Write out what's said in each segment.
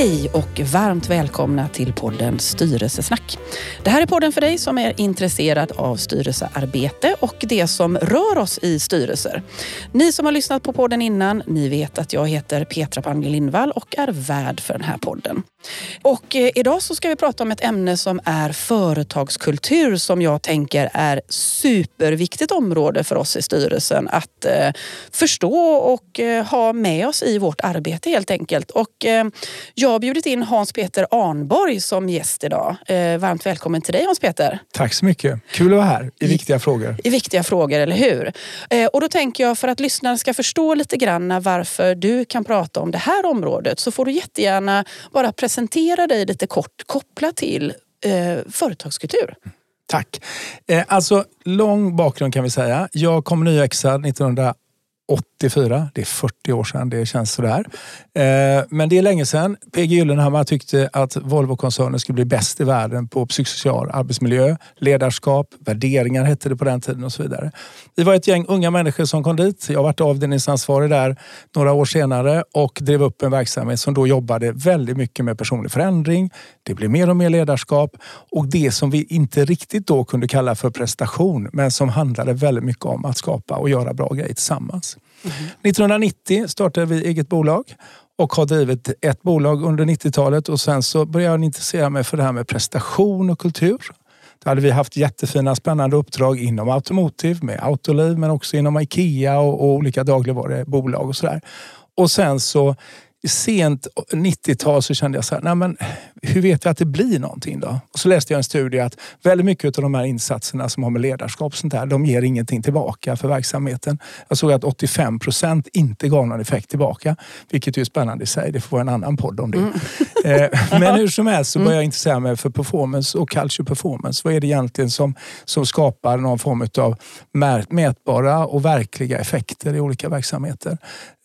Hej och varmt välkomna till podden Styrelsesnack. Det här är podden för dig som är intresserad av styrelsearbete och det som rör oss i styrelser. Ni som har lyssnat på podden innan, ni vet att jag heter Petra Pange Lindvall och är värd för den här podden. Och eh, idag så ska vi prata om ett ämne som är företagskultur som jag tänker är superviktigt område för oss i styrelsen att eh, förstå och eh, ha med oss i vårt arbete helt enkelt. Och jag har bjudit in Hans-Peter Arnborg som gäst idag. Varmt välkommen till dig Hans-Peter. Tack så mycket. Kul att vara här i viktiga frågor. I viktiga frågor, eller hur? Och då tänker jag för att lyssnarna ska förstå lite grann varför du kan prata om det här området så får du jättegärna bara presentera presentera dig lite kort kopplat till eh, företagskultur. Tack. Eh, alltså, lång bakgrund kan vi säga. Jag kom nyexad 1980 84. Det är 40 år sedan, det känns sådär. Eh, men det är länge sedan. PG Gyllenhammar tyckte att Volvo-koncernen skulle bli bäst i världen på psykosocial arbetsmiljö, ledarskap, värderingar hette det på den tiden och så vidare. Vi var ett gäng unga människor som kom dit. Jag varit avdelningsansvarig där några år senare och drev upp en verksamhet som då jobbade väldigt mycket med personlig förändring. Det blev mer och mer ledarskap och det som vi inte riktigt då kunde kalla för prestation men som handlade väldigt mycket om att skapa och göra bra grejer tillsammans. 1990 startade vi eget bolag och har drivit ett bolag under 90-talet och sen så började jag intressera mig för det här med prestation och kultur. Då hade vi haft jättefina spännande uppdrag inom Automotive med Autoliv men också inom Ikea och, och olika dagligvarubolag och sådär. Och sen så sent 90-tal så kände jag så här, nej men hur vet vi att det blir någonting då? Och så läste jag en studie att väldigt mycket av de här insatserna som har med ledarskap och sånt där, de ger ingenting tillbaka för verksamheten. Jag såg att 85 procent inte gav någon effekt tillbaka, vilket är spännande i sig. Det får vara en annan podd om det. Mm. Men hur som helst så började jag intressera mig för performance och culture performance. Vad är det egentligen som, som skapar någon form av mätbara och verkliga effekter i olika verksamheter?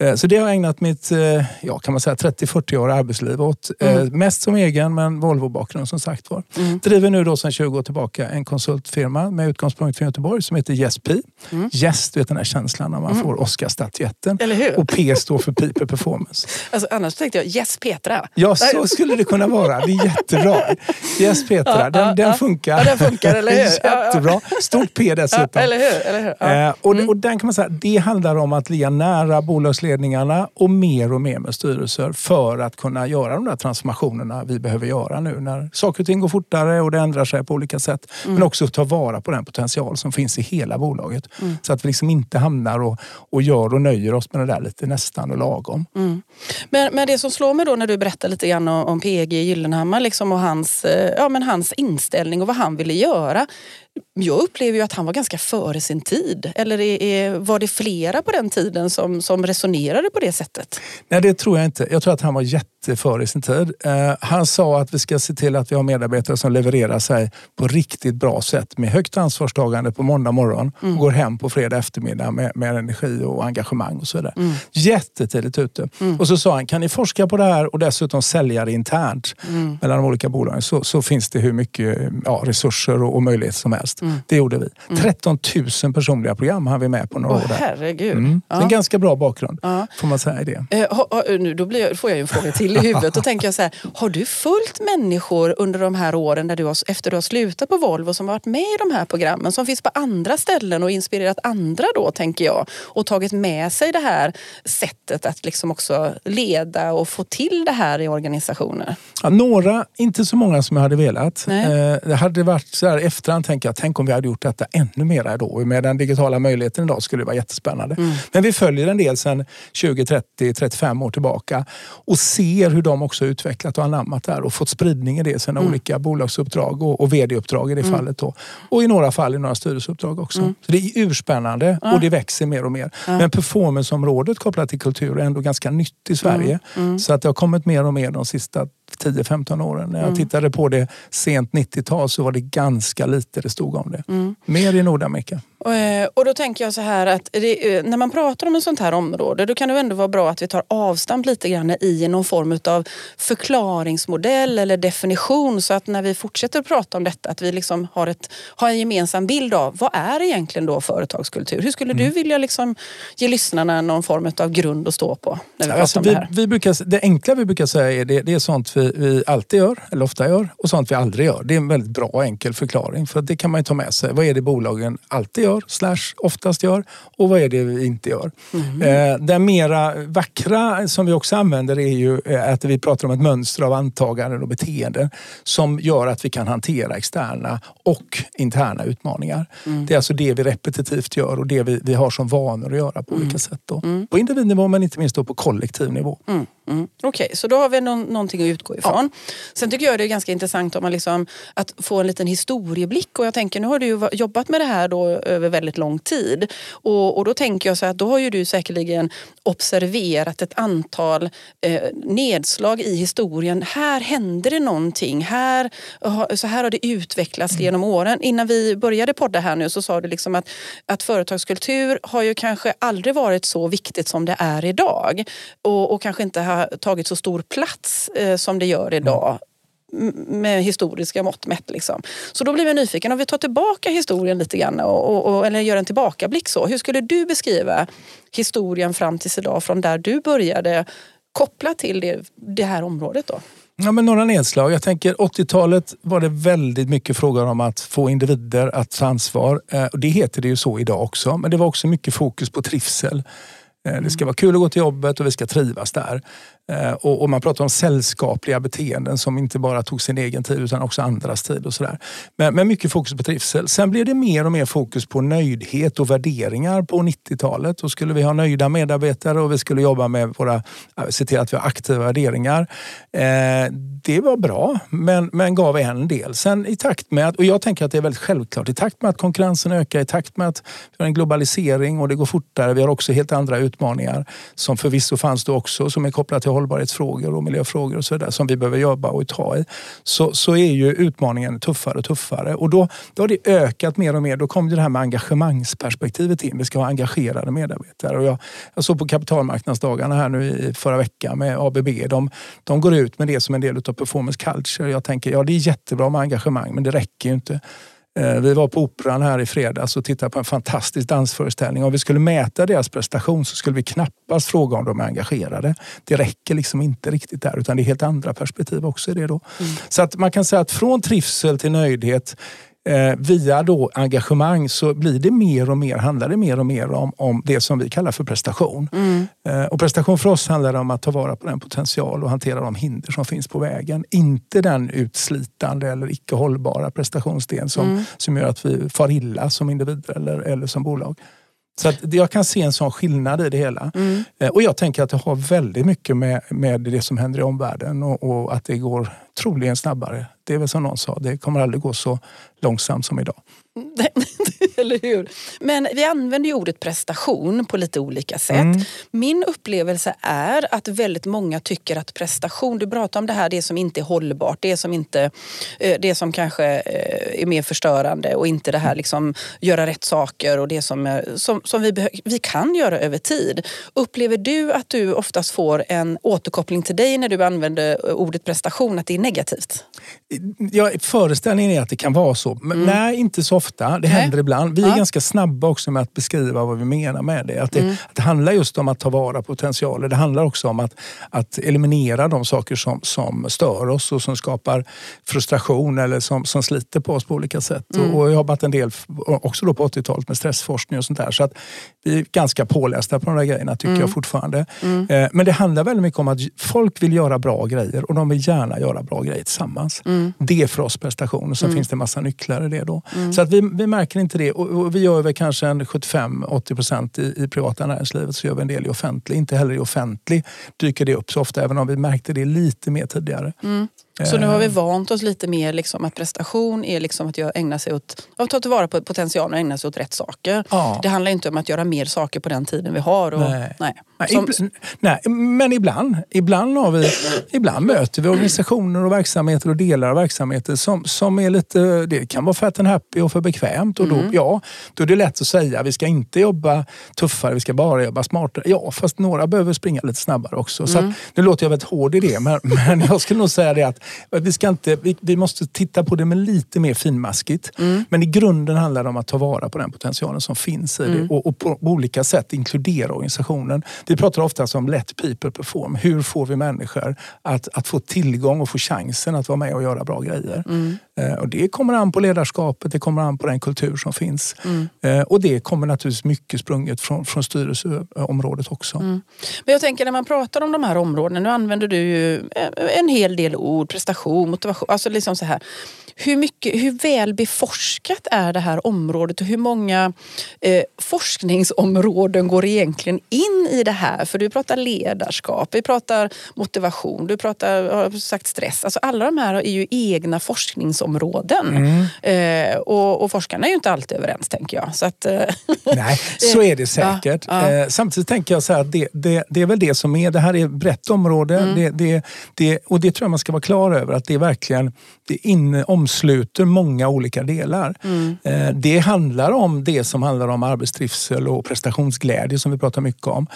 Eh, så det har jag ägnat mitt, eh, ja, kan man säga 30-40 år arbetsliv åt. Mm. Mest som egen men Volvo-bakgrund som sagt var. Mm. Driver nu då sedan 20 år tillbaka en konsultfirma med utgångspunkt från Göteborg som heter Yes P. Mm. Yes, du vet den här känslan när man mm. får Oscarsstatyetten. Och P står för People Performance. Alltså, annars tänkte jag Yes Petra. Ja, så skulle det kunna vara. Det är jättebra. Yes Petra, ja, den, ja, den funkar. Ja, den funkar, eller hur? Jättebra. Stort P dessutom. Ja, eller hur? Eller hur? Eh, och, mm. och den kan man säga, det handlar om att ligga nära bolagsledningarna och mer och mer med styrelser för att kunna göra de där transformationerna vi behöver göra nu när saker och ting går fortare och det ändrar sig på olika sätt. Mm. Men också ta vara på den potential som finns i hela bolaget. Mm. Så att vi liksom inte hamnar och, och gör och nöjer oss med det där lite nästan och lagom. Mm. Men, men det som slår mig då när du berättar lite grann om, om PG Gyllenhammar liksom och hans, eh, ja, men hans inställning och vad han ville göra jag upplever ju att han var ganska före sin tid. Eller är, var det flera på den tiden som, som resonerade på det sättet? Nej, det tror jag inte. Jag tror att han var jätteföre sin tid. Uh, han sa att vi ska se till att vi har medarbetare som levererar sig på riktigt bra sätt med högt ansvarstagande på måndag morgon mm. och går hem på fredag eftermiddag med, med energi och engagemang och så vidare. Mm. Jättetidigt ute. Mm. Och så sa han, kan ni forska på det här och dessutom sälja det internt mm. mellan de olika bolagen så, så finns det hur mycket ja, resurser och, och möjligheter som helst. Mm. Det gjorde vi. Mm. 13 000 personliga program har vi med på några oh, år. Där. Herregud. Mm. Ja. En ganska bra bakgrund ja. får man säga i det. Eh, ha, ha, nu, då blir, får jag en fråga till i huvudet. Då tänker jag så här, har du följt människor under de här åren där du har, efter du har slutat på Volvo som har varit med i de här programmen som finns på andra ställen och inspirerat andra då tänker jag och tagit med sig det här sättet att liksom också leda och få till det här i organisationer? Ja, några, inte så många som jag hade velat. Eh, det hade varit så här efterhand tänker jag, tänk om vi hade gjort detta ännu mer då. Med den digitala möjligheten idag skulle det vara jättespännande. Mm. Men vi följer en del sedan 20, 30, 35 år tillbaka och ser hur de också utvecklat och anammat det här och fått spridning i det sina mm. olika bolagsuppdrag och, och vd-uppdrag i det mm. fallet. Då. Och i några fall i några styrelseuppdrag också. Mm. Så det är urspännande och det växer mer och mer. Men performanceområdet kopplat till kultur är ändå ganska nytt i Sverige. Mm. Mm. Så att det har kommit mer och mer de sista 10-15 åren. När jag mm. tittade på det sent 90-tal så var det ganska lite det stod om det. Mm. Mer i Nordamerika. Eh, och då tänker jag så här att det, eh, när man pratar om ett sånt här område då kan det ändå vara bra att vi tar avstamp lite grann i någon form av förklaringsmodell eller definition så att när vi fortsätter att prata om detta att vi liksom har, ett, har en gemensam bild av vad är egentligen då företagskultur? Hur skulle mm. du vilja liksom ge lyssnarna någon form av grund att stå på? När vi alltså, vi, det, här? Vi brukar, det enkla vi brukar säga är det, det är sånt vi, vi alltid gör, eller ofta gör och sånt vi aldrig gör. Det är en väldigt bra och enkel förklaring för det kan man ta med sig. Vad är det bolagen alltid gör? slash oftast gör och vad är det vi inte gör. Mm. Eh, den mera vackra som vi också använder är ju eh, att vi pratar om ett mönster av antaganden och beteenden som gör att vi kan hantera externa och interna utmaningar. Mm. Det är alltså det vi repetitivt gör och det vi, vi har som vanor att göra på mm. olika sätt. Då. Mm. På individnivå men inte minst då på kollektiv nivå. Mm. Mm. Okej, okay, så då har vi någon, någonting att utgå ifrån. Ja. Sen tycker jag det är ganska intressant om man liksom, att få en liten historieblick. Och jag tänker, nu har du jobbat med det här då över väldigt lång tid. Och, och då tänker jag så att då har ju du säkerligen observerat ett antal eh, nedslag i historien. Här hände det någonting. Här, så här har det utvecklats mm. genom åren. Innan vi började podda här nu så sa du liksom att, att företagskultur har ju kanske aldrig varit så viktigt som det är idag. Och, och kanske inte har tagit så stor plats eh, som det gör idag med historiska mått mätt. Liksom. Så då blir jag nyfiken, om vi tar tillbaka historien lite grann och, och, eller gör en tillbakablick. Så. Hur skulle du beskriva historien fram tills idag från där du började kopplat till det, det här området? Då? Ja, men några nedslag. Jag tänker 80-talet var det väldigt mycket frågor om att få individer att ta ansvar. Eh, det heter det ju så idag också, men det var också mycket fokus på trivsel. Eh, det ska vara kul att gå till jobbet och vi ska trivas där. Eh, och, och, man pratar om sällskapliga beteenden som inte bara tog sin egen tid utan också andras tid. och sådär. Men, men mycket fokus på trivsel. Sen blev det mer och mer fokus på nöjdhet och värderingar på 90-talet. Då skulle vi ha nöjda medarbetare och vi skulle jobba med våra, se till att vi har aktiva värderingar. Eh, det var bra, men, men gav en del. Sen i takt med, att, och jag tänker att det är väldigt självklart, i takt med att konkurrensen ökar, i takt med att vi har en globalisering och det går fortare, vi har också helt andra utmaningar som förvisso fanns då också som är kopplat till hållbarhetsfrågor och miljöfrågor och så vidare som vi behöver jobba och ta i. Så, så är ju utmaningen tuffare och tuffare och då, då har det ökat mer och mer. Då kom det här med engagemangsperspektivet in. Vi ska ha engagerade medarbetare. Och jag, jag såg på kapitalmarknadsdagarna här nu i förra veckan med ABB. De, de går ut med det som en del av performance culture. Jag tänker, ja det är jättebra med engagemang men det räcker ju inte. Eh, vi var på Operan här i fredags och tittade på en fantastisk dansföreställning. Om vi skulle mäta deras prestation så skulle vi knappast fråga om de är engagerade. Det räcker liksom inte riktigt där utan det är helt andra perspektiv också i det då. Mm. Så att man kan säga att från trivsel till nöjdhet eh, via då engagemang så blir det mer och mer, handlar det mer och mer om, om det som vi kallar för prestation. Mm. Eh, och prestation för oss handlar om att ta vara på den potential och hantera de hinder som finns på vägen. Inte den utslitande eller icke hållbara prestationsdelen som, mm. som gör att vi far illa som individer eller, eller som bolag. Så att jag kan se en sån skillnad i det hela. Mm. Eh, och jag tänker att det har väldigt mycket med, med det som händer i omvärlden och, och, att det går troligen snabbare. Det är väl som någon sa, det kommer aldrig gå så långsamt som idag. Eller hur? Men vi använder ju ordet prestation på lite olika sätt. Mm. Min upplevelse är att väldigt många tycker att prestation, du pratar om det här, det som inte är hållbart, det som, inte, eh, det som kanske eh, är mer förstörande och inte det här liksom göra rätt saker och det som, som, som vi, vi kan göra över tid. Upplever du att du oftast får en återkoppling till dig när du använder ordet prestation, att det är negativt? Ja, föreställningen är att det kan vara så. Men mm. nej, inte så ofta. Det händer ibland. Vi är ja. ganska snabba också med att beskriva vad vi menar med det. Att, det. mm. att det handlar just om att ta vara på potentialer. Det handlar också om att, att eliminera de saker som, som stör oss och som skapar frustration eller som, som sliter på oss på olika sätt. Mm. Och, jag har jobbat en del, också då på 80-talet, med stressforskning och sånt där. Så att vi är ganska pålästa på de där grejerna tycker mm. jag fortfarande. Mm. Eh, men det handlar väldigt mycket om att folk vill göra bra grejer och de vill gärna göra bra grejer tillsammans. Mm. Det är för oss prestation och så mm. finns det en massa nycklar i det då. Mm. Så att vi, vi märker inte det. Och, och vi gör väl kanske 75-80 procent i, i privata näringslivet så gör vi en del i offentlig. Inte heller i offentlig dyker det upp så ofta även om vi märkte det lite mer tidigare. Mm. Så nu har vi vant oss lite mer liksom att prestation är liksom att ägna sig åt att ta tillvara på potentialen och ägna sig åt rätt saker. Ja. Det handlar inte om att göra mer saker på den tiden vi har. Och, nej. Nej. Som... nej. men ibland, ibland, har vi, ibland möter vi organisationer och verksamheter och delar av verksamheter som, som är lite, det kan vara fat and happy och för bekvämt. Och då, mm. ja, då är det lätt att säga vi ska inte jobba tuffare, vi ska bara jobba smartare. Ja, fast några behöver springa lite snabbare också. Mm. Så nu låter jag väldigt hård i det, men, men jag skulle nog säga det att vi, ska inte, vi, vi måste titta på det med lite mer finmaskigt. Mm. Men i grunden handlar det om att ta vara på den potentialen som finns i det mm. och, och på, på, olika sätt inkludera organisationen. Vi pratar ofta om let people perform. Hur får vi människor att, att få tillgång och få chansen att vara med och göra bra grejer? Mm. Eh, och det kommer an på ledarskapet, det kommer an på den kultur som finns. Mm. Eh, och det kommer naturligtvis mycket sprunget från, från styrelseområdet också. Mm. Men jag tänker när man pratar om de här områdena, nu använder du ju en hel del ord, prestation, motivation, alltså liksom så här. Hur, mycket, hur väl beforskat är det här området och hur många eh, forskningsområden går egentligen in i det här? För du pratar ledarskap, vi pratar motivation, du pratar har sagt stress. Alltså alla de här är ju egna forskningsområden. Mm. Eh, och, och, forskarna är ju inte alltid överens tänker jag. Så att, eh, Nej, så är det säkert. Ja, ja. Eh, samtidigt tänker jag så här, det, det, det, är väl det som är, det här är ett brett område mm. det, det, och det tror jag man ska vara klar över att det är verkligen det in, omsluter många olika delar. Mm. Eh, det handlar om det som handlar om arbetstrivsel och prestationsglädje som vi pratar mycket om.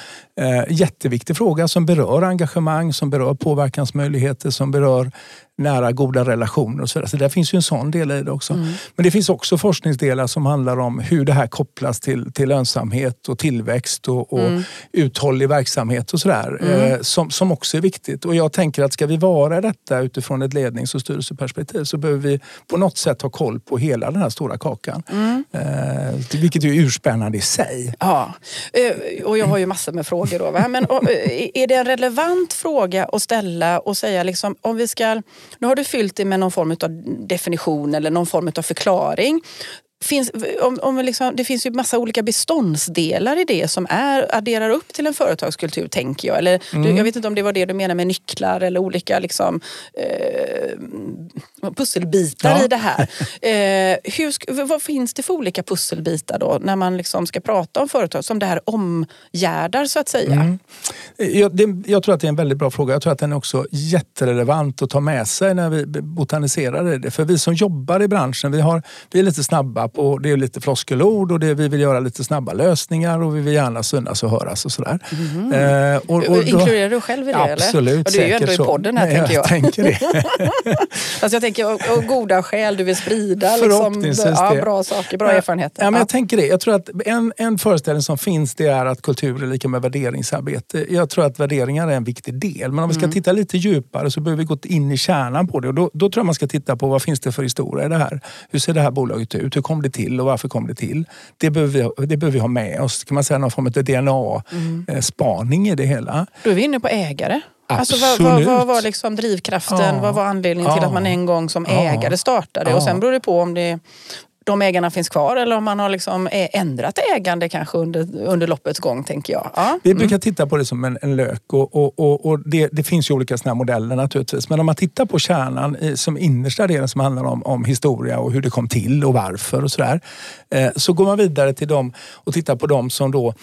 Eh, jätteviktig fråga som berör engagemang, som berör påverkansmöjligheter, som berör nära goda relationer och så vidare. Så där finns ju en sån del i det också. Mm. Men det finns också forskningsdelar som handlar om hur det här kopplas till, till lönsamhet och tillväxt och, och mm. uthållig verksamhet och sådär. Mm. Eh, som, som också är viktigt. Och jag tänker att ska vi vara detta utifrån ett lednings och styrelseperspektiv så behöver vi på något sätt ha koll på hela den här stora kakan. Mm. Eh, vilket är urspännande i sig. Ja, eh, och jag har ju massor med frågor då. Va? Men eh, är det en relevant fråga att ställa och säga liksom om vi ska nu har du fyllt det med någon form av definition eller någon form av förklaring finns, om, om liksom, det finns ju massa olika beståndsdelar i det som är, adderar upp till en företagskultur, tänker jag. Eller, mm. du, jag vet inte om det var det du menar med nycklar eller olika liksom, eh, pusselbitar ja. i det här. Eh, hur, vad finns det för olika pusselbitar då när man liksom ska prata om företag som det här omgärdar så att säga? Mm. Jag, det, jag tror att det är en väldigt bra fråga. Jag tror att den är också jätterelevant att ta med sig när vi botaniserar i det. För vi som jobbar i branschen, vi, har, vi är lite snabba och det är lite floskelord och det, vi vill göra lite snabba lösningar och vi vill gärna synas och höras och sådär. Mm. Eh, och, och då, Inkluderar du själv i det? Absolut, eller? Och du är ju ändå så. i podden här Nej, tänker jag. jag tänker det. alltså jag tänker, och, och goda skäl du vill sprida liksom, ja, bra saker, bra erfarenheter. Ja, men jag tänker det. Jag tror att en, en föreställning som finns det är att kultur är lika med värderingsarbete. Jag tror att värderingar är en viktig del. Men om vi ska mm. titta lite djupare så behöver vi gå in i kärnan på det. Och då, då tror jag man ska titta på vad finns det för historia i det här? Hur ser det här bolaget ut? Hur kom kom det till och varför kom det till? Det behöver vi, det behöver vi ha med oss. Kan man säga någon form av DNA-spaning mm. i det hela. Då är vi inne på ägare. Absolut. Alltså, vad, vad, vad var liksom drivkraften? Ja. Vad var anledningen till att man en gång som ägare startade? Ja. Och sen beror det på om det de ägarna finns kvar eller om man har liksom ändrat ägande kanske under, under loppets gång. tänker jag. Ja. Vi brukar mm. titta på det som en, en lök och, och, och, och det, det, finns ju olika såna modeller naturligtvis. Men om man tittar på kärnan i, som innersta delen som handlar om, om historia och hur det kom till och varför och sådär. Eh, så går man vidare till dem och tittar på dem som då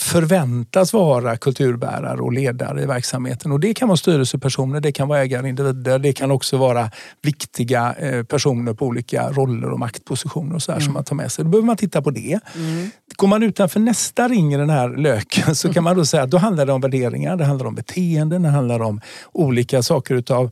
förväntas vara kulturbärare och ledare i verksamheten. Och det kan vara styrelsepersoner, det kan vara ägarindivider, det kan också vara viktiga eh, personer på olika roller och maktpositioner och så här mm. som man tar med sig. Då behöver man titta på det. Mm. Går man utanför nästa ring i den här löken så kan man då säga att då handlar det om värderingar, det handlar om beteenden, det handlar om olika saker utav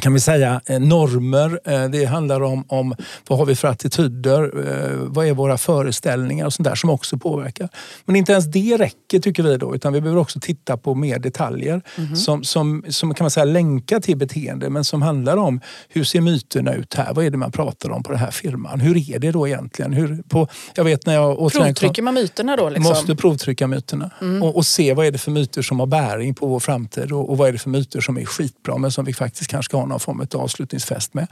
kan vi säga, eh, normer. Eh, det handlar om, om vad har vi för attityder? Eh, vad är våra föreställningar och sånt där som också påverkar. Men inte ens det räcker tycker vi då utan vi behöver också titta på mer detaljer mm. som, som, som kan man säga länkar till beteende men som handlar om hur ser myterna ut här? Vad är det man pratar om på den här firman? Hur är det då egentligen? Hur, på, jag vet när jag, Provtrycker man myterna då? Liksom? Måste provtrycka myterna mm. och, och, se vad är det för myter som har bäring på vår framtid och, och vad är det för myter som är skitbra men som vi faktiskt kanske ska ha någon form av avslutningsfest med.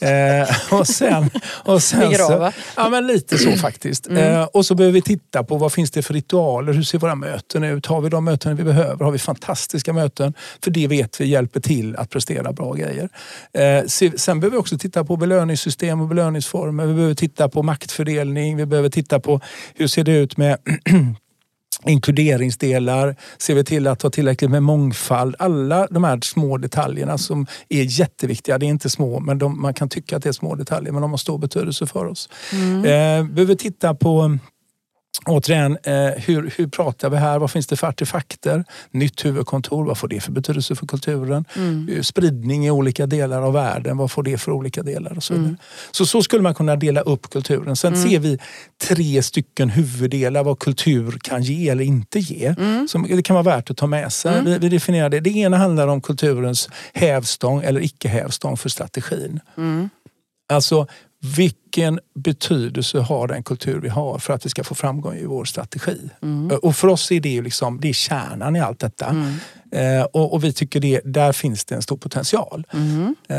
Eh, och sen, och sen Begrava. ja, men lite så faktiskt. Eh, och så behöver vi titta på vad finns det för ritualer? Hur ser våra möten ut? Har vi de möten vi behöver? Har vi fantastiska möten? För det vet vi hjälper till att prestera bra grejer. Eh, se- sen behöver vi också titta på belöningssystem och belöningsformer. Vi behöver titta på maktfördelning. Vi behöver titta på hur ser det ut med inkluderingsdelar, ser vi till att ha tillräckligt med mångfald. Alla de här små detaljerna som är jätteviktiga. Det är inte små, men de, man kan tycka att det är små detaljer, men de har stor betydelse för oss. Eh, behöver titta på Återigen, eh, hur, hur pratar vi här? Vad finns det för artefakter? Nytt huvudkontor, vad får det för betydelse för kulturen? Eh, Spridning i olika delar av världen, vad får det för olika delar? Och så, vidare. så, så skulle man kunna dela upp kulturen. Sen ser vi tre stycken huvuddelar vad kultur kan ge eller inte ge. Som det kan vara värt att ta med sig. Vi, vi definierar det. Det ena handlar om kulturens hävstång eller icke hävstång för strategin. Alltså vilken betydelse har den kultur vi har för att vi ska få framgång i vår strategi? Och för oss är det ju liksom, det är kärnan i allt detta. Eh, och, och vi tycker det, där finns det en stor potential. Eh,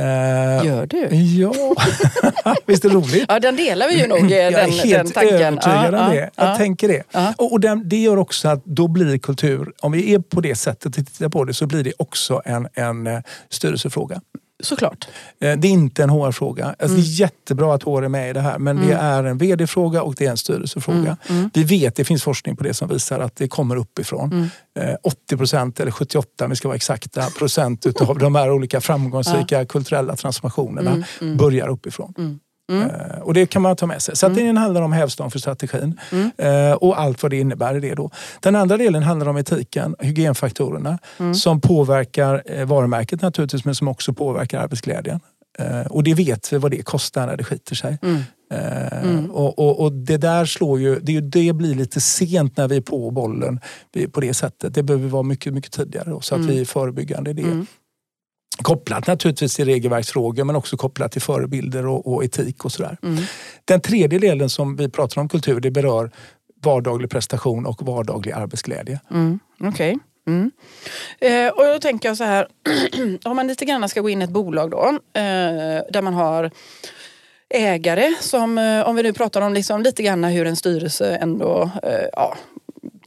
Gör du? Ja, visst är det roligt? Ja, den delar vi ju nog, eh, Jag den, är helt den tanken. övertygad om Ja, det. ja, Jag ja. tänker det. Och, och den, det gör också att då blir kultur, om vi är på det sättet och tittar på det, så blir det också en, en eh, styrelsefråga. Såklart. Eh, Det är inte en HR-fråga. Alltså Mm. Det är jättebra att HR är med i det här men det är en VD-fråga och det är en styrelsefråga. Mm. Vi vet, det finns forskning på det som visar att det kommer uppifrån. Mm. Eh, 80 procent, eller 78 om vi ska vara exakta, procent utav de här olika framgångsrika kulturella transformationerna Mm. börjar uppifrån. Eh, Och det kan man ta med sig. Så att Mm. den handlar om hävstång för strategin eh, och allt vad det innebär i det. Då. Den andra delen handlar om etiken, hygienfaktorerna Mm. som påverkar eh, varumärket naturligtvis men som också påverkar arbetsglädjen. Eh, Och det vet vi vad det kostar när det skiter sig. Mm. Eh, Och, och, och det där slår ju, det, det blir lite sent när vi är på bollen på det sättet. Det behöver vara mycket, mycket tidigare då, så att Mm. vi är förebyggande i det. Kopplat naturligtvis till regelverksfrågor men också kopplat till förebilder och, och etik och sådär. Mm. Den tredje delen som vi pratar om kultur, det berör vardaglig prestation och vardaglig arbetsglädje. Mm. Okej. Mm. Eh, och då tänker jag så här, om man lite grann ska gå in i ett bolag då, eh, där man har ägare som, eh, om vi nu pratar om liksom lite grann hur en styrelse ändå eh, ja,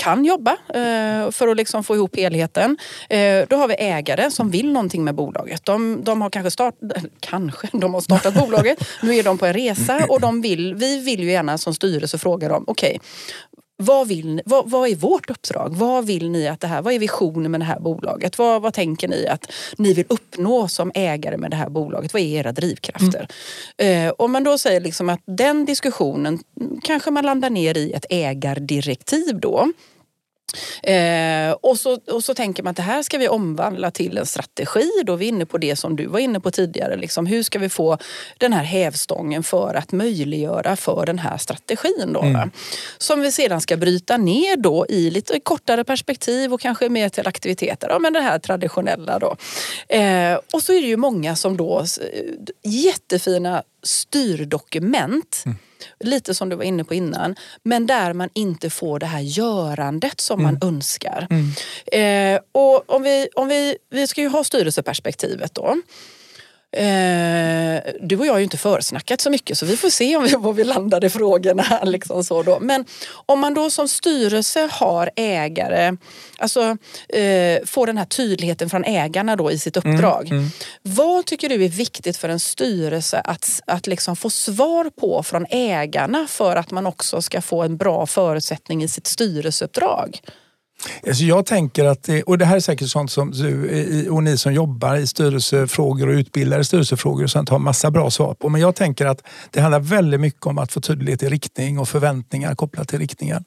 kan jobba eh, för att liksom få ihop helheten. Eh, då har vi ägare som vill någonting med bolaget. De, de har kanske, start, kanske de har startat bolaget, nu är de på en resa och de vill, vi vill ju gärna som styrelse fråga dem, okej, vad, vill vad, vad är vårt uppdrag? Vad vill ni att det här, vad är visionen med det här bolaget? Vad, vad tänker ni att ni vill uppnå som ägare med det här bolaget? Vad är era drivkrafter? Eh, om man då säger liksom att den diskussionen mm, kanske man landar ner i ett ägardirektiv då. Eh, och, så, och så tänker man att det här ska vi omvandla till en strategi. Då är vi inne på det som du var inne på tidigare. Liksom, hur ska vi få den här hävstången för att möjliggöra för den här strategin? Då, va? Som vi sedan ska bryta ner då i lite kortare perspektiv och kanske mer till aktiviteter. Ja, men det här traditionella då. Eh, och så är det ju många som då, s- jättefina styrdokument lite som du var inne på innan, men där man inte får det här görandet som man önskar. Eh, och om vi, om vi, vi ska ju ha styrelseperspektivet då. Eh, du och jag har ju inte försnackat så mycket så vi får se om vi, var vi landar i frågorna. Liksom så då. Men om man då som styrelse har ägare, alltså eh, får den här tydligheten från ägarna då i sitt uppdrag. Vad tycker du är viktigt för en styrelse att, att liksom få svar på från ägarna för att man också ska få en bra förutsättning i sitt styrelseuppdrag? Alltså jag tänker att, det, och det här är säkert sånt som du och ni som jobbar i styrelsefrågor och utbildar i styrelsefrågor och sånt har massa bra svar på. Men jag tänker att det handlar väldigt mycket om att få tydlighet i riktning och förväntningar kopplat till riktningen.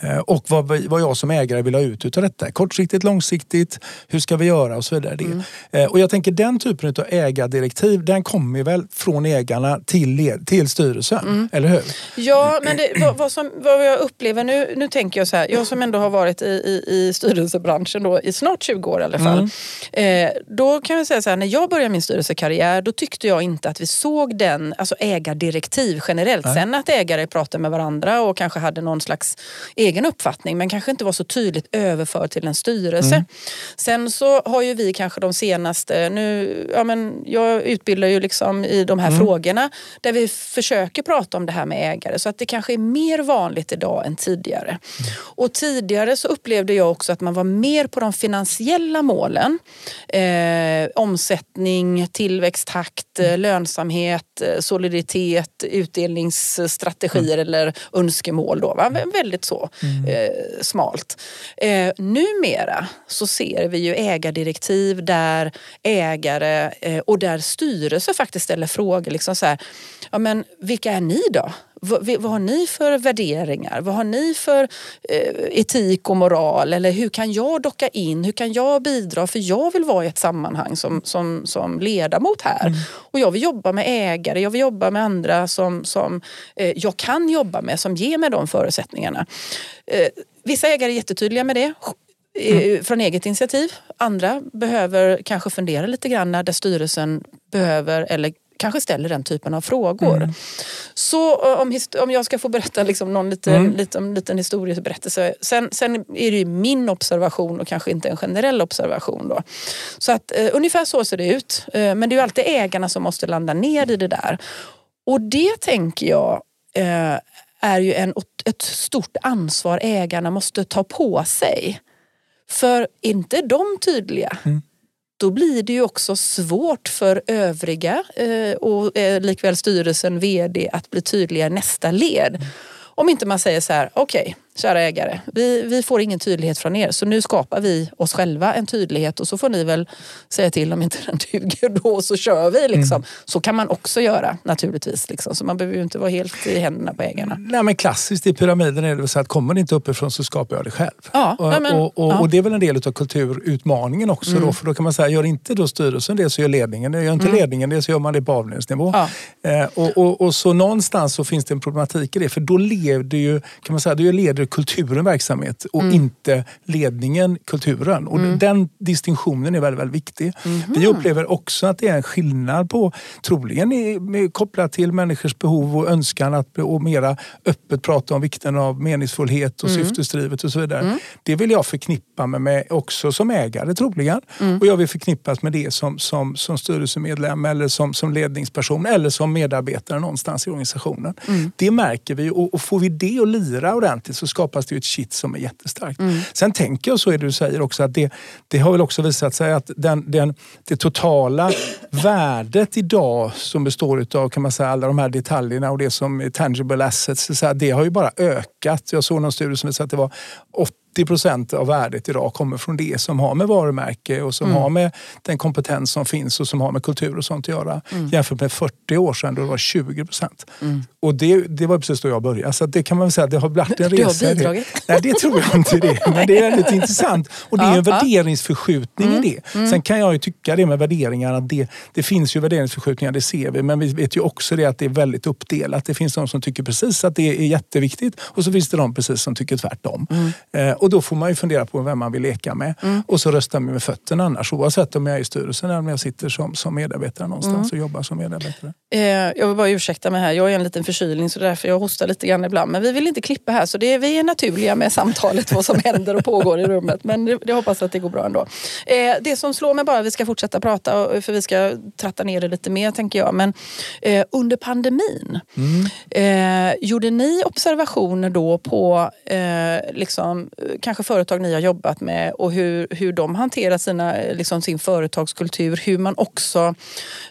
Eh, Och vad, vad jag som ägare vill ha ut utav detta. Kortsiktigt, långsiktigt, hur ska vi göra och så vidare. Det. Eh, Och jag tänker den typen av ägardirektiv den kommer väl från ägarna till, till styrelsen, eller hur? Ja, men det, vad, vad, som, vad jag upplever nu, nu tänker jag så här, jag som ändå har varit i i, i styrelsebranschen då, i snart 20 år i alla fall. Mm. Eh, då kan jag säga så här, när jag började min styrelsekarriär då tyckte jag inte att vi såg den, alltså ägardirektiv generellt. Nej. Sen att ägare pratar med varandra och kanske hade någon slags egen uppfattning men kanske inte var så tydligt överförd till en styrelse. Mm. Sen så har ju vi kanske de senaste, nu, ja men jag utbildar ju liksom i de här mm. frågorna där vi försöker prata om det här med ägare så att det kanske är mer vanligt idag än tidigare. Mm. Och tidigare så upplevde jag också att man var mer på de finansiella målen. Eh, omsättning, tillväxttakt, mm. lönsamhet, eh, soliditet, utdelningsstrategier mm. eller önskemål. Då, va? Väldigt så mm. eh, smalt. Eh, numera så ser vi ju ägardirektiv där ägare eh, och där styrelser faktiskt ställer frågor. Liksom så här, ja, men vilka är ni då? Vad, vad, har ni för värderingar? Vad har ni för eh, etik och moral? Eller hur kan jag docka in? Hur kan jag bidra? För jag vill vara i ett sammanhang som, som, som ledamot här. Mm. Och jag vill jobba med ägare, jag vill jobba med andra som, som eh, jag kan jobba med, som ger mig de förutsättningarna. Eh, vissa ägare är jättetydliga med det. Mm. från eget initiativ. Andra behöver kanske fundera lite grann där styrelsen behöver eller kanske ställer den typen av frågor. Mm. Så om, om jag ska få berätta liksom någon liten, mm. liten, liten historieberättelse. Sen, sen är det min observation och kanske inte en generell observation. Då. Så att eh, ungefär så ser det ut. Eh, men det är ju alltid ägarna som måste landa ner i det där. Och det tänker jag eh, är ju en, ett stort ansvar ägarna måste ta på sig. För inte de tydliga mm då blir det ju också svårt för övriga eh, och eh, likväl styrelsen, vd att bli tydliga i nästa led. Om inte man säger så här, okej, okay, kära ägare, vi, vi får ingen tydlighet från er så nu skapar vi oss själva en tydlighet och så får ni väl säga till om inte den duger då så kör vi. Liksom. Mm. Så kan man också göra naturligtvis. Liksom. Så man behöver ju inte vara helt i händerna på ägarna. Nej men klassiskt i pyramiden är det så att kommer det inte uppifrån så skapar jag det själv. Ja, och, men, och, och, ja. och, det är väl en del av kulturutmaningen också. Mm. Då, för då kan man säga, gör inte då styrelsen det så gör ledningen det. Gör inte mm. ledningen det så gör man det på avdelningsnivå. Ja. Eh, och, och, så någonstans så finns det en problematik i det. För då leder ju, kan man säga, då leder leder kulturen verksamhet och mm. inte ledningen kulturen. Och mm. Den distinktionen är väldigt, väldigt viktig. Mm. Vi upplever också att det är en skillnad på, troligen är, kopplat till människors behov och önskan att och mera öppet prata om vikten av meningsfullhet och mm. syftesdrivet och så vidare. Mm. Det vill jag förknippa mig med också som ägare troligen. Mm. Och jag vill förknippas med det som, som, som styrelsemedlem eller som, som ledningsperson eller som medarbetare någonstans i organisationen. Mm. Det märker vi och, och får vi det att lira ordentligt så skapas det ett kitt som är jättestarkt. Mm. Sen tänker jag så är det du säger också att det, det har väl också visat sig att den, den, det totala värdet idag som består av kan man säga, alla de här detaljerna och det som är tangible assets, det har ju bara ökat. Jag såg någon studie som visade att det var 80 procent av värdet idag kommer från det som har med varumärke och som mm. har med den kompetens som finns och som har med kultur och sånt att göra. Mm. Jämfört med 40 år sedan då det var 20 procent. Mm. Och det, det var precis då jag började. Så det kan man väl säga det har blivit en resa. Du har bidragit? Nej, det tror jag inte det. Men det är väldigt intressant. Och det är en värderingsförskjutning i mm. det. Mm. Sen kan jag ju tycka det med värderingar att det, det finns ju värderingsförskjutningar, det ser vi. Men vi vet ju också det att det är väldigt uppdelat. Det finns de som tycker precis att det är jätteviktigt och så finns det de precis som tycker tvärtom. Mm. Eh, och då får man ju fundera på vem man vill leka med. Mm. Och så röstar man med fötterna annars. Oavsett om jag är i styrelsen eller om jag sitter som, som medarbetare någonstans mm. och jobbar som medarbetare. Eh, jag vill bara ursäkta mig här. Jag är en liten förkylning så därför jag hostar lite grann ibland. Men vi vill inte klippa här så det är, vi är naturliga med samtalet vad som händer och pågår i rummet. Men det, det hoppas att det går bra ändå. Eh, det som slår mig bara, vi ska fortsätta prata för vi ska tratta ner det lite mer tänker jag. Men eh, under pandemin, mm. eh, gjorde ni observationer då på eh, liksom, kanske företag ni har jobbat med och hur, hur de hanterar sina, liksom sin företagskultur. Hur man också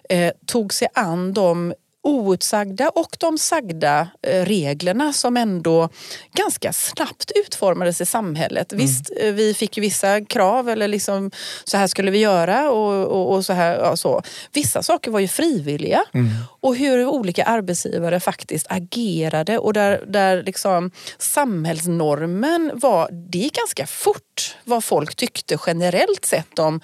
eh, tog sig an de outsagda och de sagda eh, reglerna som ändå ganska snabbt utformades i samhället. Mm. Visst, eh, vi fick vissa krav eller liksom så här skulle vi göra och, och, och så här. Ja, så. Vissa saker var ju frivilliga mm. och hur olika arbetsgivare faktiskt agerade och där, där liksom samhällsnormen var, det gick ganska fort vad folk tyckte generellt sett om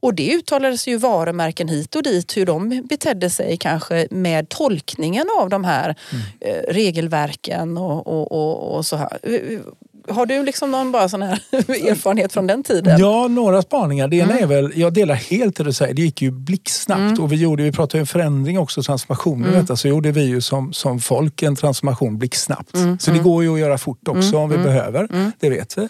och det uttalades ju varumärken hit och dit hur de betedde sig kanske med tolkningen av de här mm. eh, regelverken och, och, och, och, så här. Har du liksom någon bara sån här erfarenhet från den tiden? Ja, några spaningar. Det ena Mm. är väl, jag delar helt det du säger, det gick ju blixtsnabbt Mm. och vi gjorde, vi pratade om förändring också, transformation detta, så gjorde vi ju som, som folk en transformation blixtsnabbt. Mm. Så det går ju att göra fort också om vi behöver, det vet vi.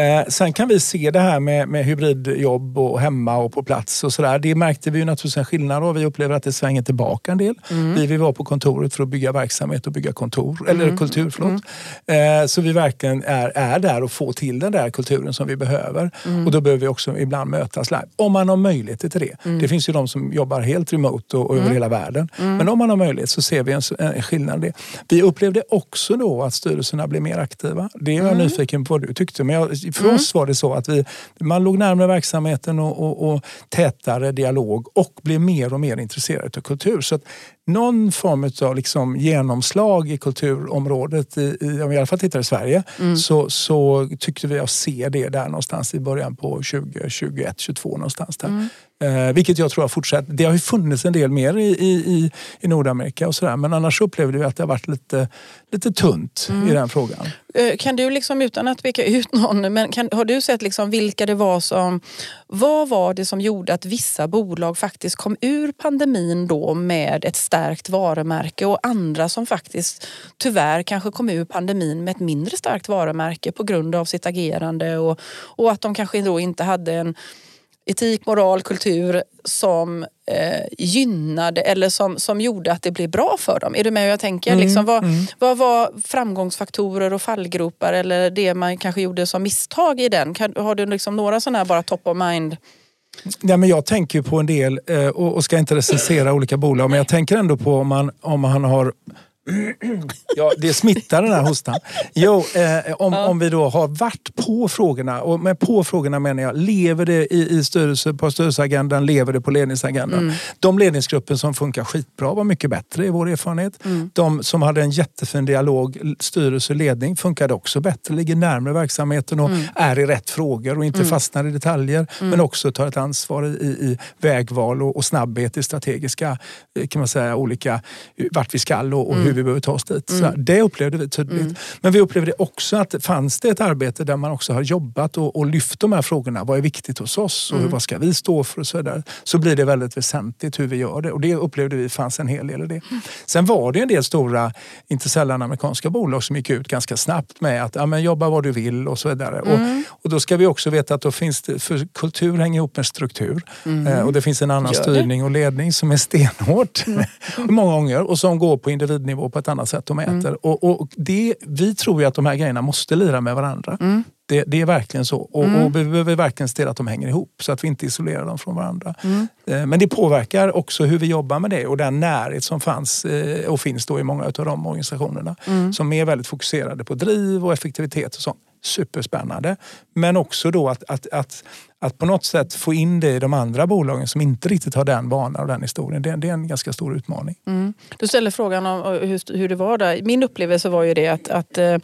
Eh, sen kan vi se det här med, med hybridjobb och hemma och på plats och sådär. Det märkte vi ju naturligtvis en skillnad av. Vi upplever att det svänger tillbaka en del. Mm. Vi vill vara på kontoret för att bygga verksamhet och bygga kontor, eller kultur, förlåt. Mm. Eh, så vi verkligen är, är där och får till den där kulturen som vi behöver. Mm. Och då behöver vi också ibland mötas live. Om man har möjlighet till det. Mm. Det finns ju de som jobbar helt remote och, och över hela världen. Men om man har möjlighet så ser vi en, en skillnad i det. Vi upplevde också då att styrelserna blev mer aktiva. Det är jag Mm. nyfiken på vad du tyckte. Men jag, för oss var det så att vi, man låg närmare verksamheten och, och, och tätare dialog och blev mer och mer intresserade av kultur. Så någon form av liksom genomslag i kulturområdet, i, i, om vi i alla fall tittar i Sverige, så, så tyckte vi att se det där någonstans i början på 2021, 22 någonstans där. Eh, vilket jag tror har fortsatt. Det har ju funnits en del mer i, i, i, Nordamerika och sådär men annars upplevde vi att det har varit lite, lite tunt i den frågan. Eh, Kan du liksom utan att peka ut någon, men kan, har du sett liksom vilka det var som... Vad var det som gjorde att vissa bolag faktiskt kom ur pandemin då med ett stärkt varumärke och andra som faktiskt tyvärr kanske kom ur pandemin med ett mindre starkt varumärke på grund av sitt agerande och, och att de kanske då inte hade en etik, moral, kultur som eh, gynnade eller som, som gjorde att det blev bra för dem. Är du med hur jag tänker? liksom, vad, vad var framgångsfaktorer och fallgropar eller det man kanske gjorde som misstag i den? Kan, har du liksom några sådana här bara top of mind? Ja, men jag tänker på en del eh, och, och ska inte recensera olika bolag men jag tänker ändå på om man, om man har Ja, det smittar den här hostan. Jo, eh, om, om vi då har varit på frågorna, och med på frågorna menar jag, lever det i, i styrelse, på styrelseagendan, lever det på ledningsagendan? De ledningsgrupper som funkar skitbra var mycket bättre i vår erfarenhet. De som hade en jättefin dialog, styrelse och ledning, funkade också bättre, ligger närmare verksamheten och är i rätt frågor och inte fastnar i detaljer. Men också tar ett ansvar i, i, vägval och, och snabbhet i strategiska, eh, kan man säga, olika, eh, vart vi skall och, och hur vi behöver ta oss dit. Så det upplevde vi tydligt. Men vi upplevde också att fanns det ett arbete där man också har jobbat och, och lyft de här frågorna. Vad är viktigt hos oss? Och vad ska vi stå för? Och så vidare. Så blir det väldigt väsentligt hur vi gör det. Och det upplevde vi fanns en hel del i det. Sen var det en del stora, inte sällan amerikanska bolag som gick ut ganska snabbt med att ja, men jobba vad du vill och så vidare. Och, och då ska vi också veta att då finns det, för kultur hänger ihop med struktur. Eh, och det finns en annan styrning och ledning som är stenhårt. Många gånger. Och som går på individnivå på ett annat sätt och mäter. Och, och det, vi tror ju att de här grejerna måste lira med varandra. Det, det är verkligen så. Och, och vi behöver verkligen se till att de hänger ihop så att vi inte isolerar dem från varandra. Eh, Men det påverkar också hur vi jobbar med det och den närhet som fanns eh, och finns då i många av de organisationerna. Som är väldigt fokuserade på driv och effektivitet och sånt. Superspännande. Men också då att, att, att, att på något sätt få in det i de andra bolagen som inte riktigt har den vanan och den historien. Det, det är en ganska stor utmaning. Du ställer frågan om hur, hur det var där. Min upplevelse var ju det att, att eh,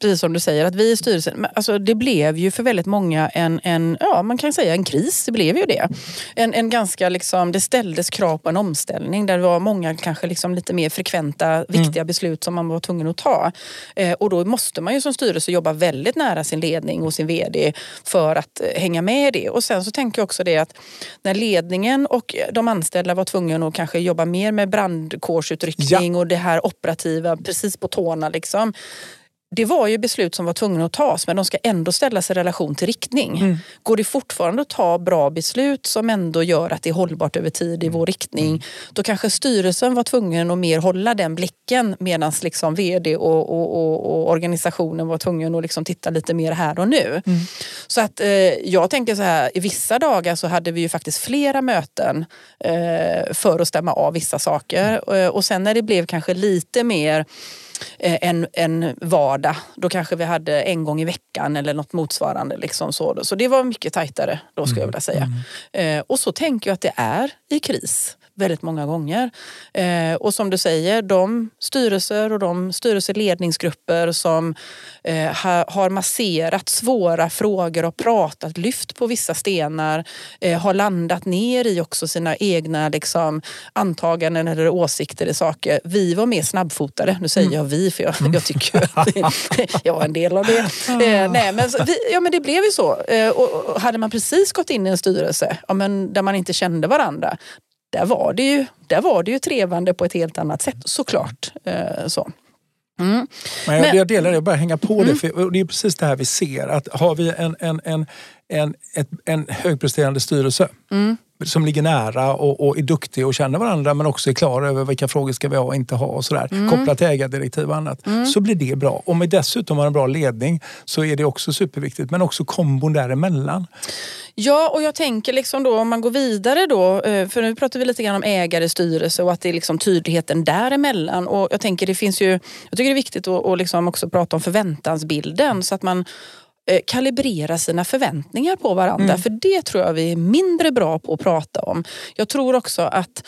precis som du säger, att vi i styrelsen, alltså det blev ju för väldigt många en, en ja man kan säga en kris, det blev ju det. En, en ganska liksom, det ställdes krav på en omställning där det var många kanske liksom lite mer frekventa, viktiga beslut som man var tvungen att ta. Eh, och då måste man ju som styrelse jobba väldigt nära sin ledning och sin VD för att eh, hänga med i det. Och sen så tänker jag också det att när ledningen och de anställda var tvungna att kanske jobba mer med brandkårsutryckning och det här operativa precis på tårna liksom. Det var ju beslut som var tvungna att tas men de ska ändå ställas i relation till riktning. Går det fortfarande att ta bra beslut som ändå gör att det är hållbart över tid i vår riktning då kanske styrelsen var tvungen att mer hålla den blicken medan liksom vd och, och, och, och organisationen var tvungen att liksom titta lite mer här och nu. Så att eh, jag tänker så här, i vissa dagar så hade vi ju faktiskt flera möten eh, för att stämma av vissa saker. Eh, och sen när det blev kanske lite mer en, en vardag. Då kanske vi hade en gång i veckan eller något motsvarande. Liksom så. så det var mycket tajtare då skulle jag vilja säga. Eh, och så tänker jag att det är i kris. Väldigt många gånger. Eh, och som du säger, de styrelser och de styrelseledningsgrupper som eh, ha, har masserat svåra frågor och pratat, lyft på vissa stenar, eh, har landat ner i också sina egna liksom, antaganden eller åsikter i saker. Vi var mer snabbfotade. Nu säger mm. jag vi för jag, jag tycker att jag var en del av det. Eh, nej, men, vi, ja, men det blev ju så. Eh, och, och, hade man precis gått in i en styrelse ja, men där man inte kände varandra, där var det ju, där var det ju trevande på ett helt annat sätt såklart. Eh, så. Mm. Men jag, jag delar det, jag bara hänga på mm. det. För det är precis det här vi ser. Att har vi en, en, en, en, ett, en högpresterande styrelse mm. Som ligger nära och, och, är duktig och känner varandra men också är klar över vilka frågor ska vi ha och inte ha och sådär. Mm. Kopplat till ägardirektiv och annat. Mm. Så blir det bra. Om vi dessutom har en bra ledning så är det också superviktigt. Men också kombon däremellan. Ja, och jag tänker liksom då om man går vidare då, eh, för nu pratar vi lite grann om ägare, styrelse och att det är liksom tydligheten däremellan. Och jag tänker det finns ju, jag tycker det är viktigt att, liksom också prata om förväntansbilden så att man kalibrera sina förväntningar på varandra. Mm. För det tror jag vi är mindre bra på att prata om. Jag tror också att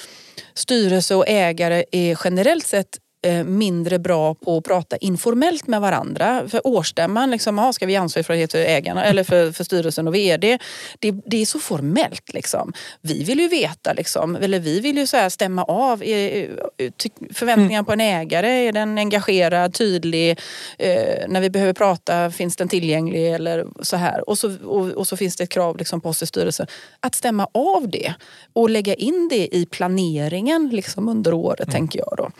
styrelse och ägare är generellt sett Eh, mindre bra på att prata informellt med varandra. För årsstämman, liksom, aha, ska vi ansvara för, för ägarna eller för, för styrelsen och vd? Det, det är så formellt. Liksom. Vi vill ju veta, liksom, eller vi vill ju så här stämma av förväntningar mm. på en ägare. Är den engagerad, tydlig? Eh, när vi behöver prata, finns den tillgänglig? Eller så här. Och så, och, och så finns det ett krav liksom, på oss i styrelsen att stämma av det och lägga in det i planeringen liksom, under året, mm. tänker jag. Då.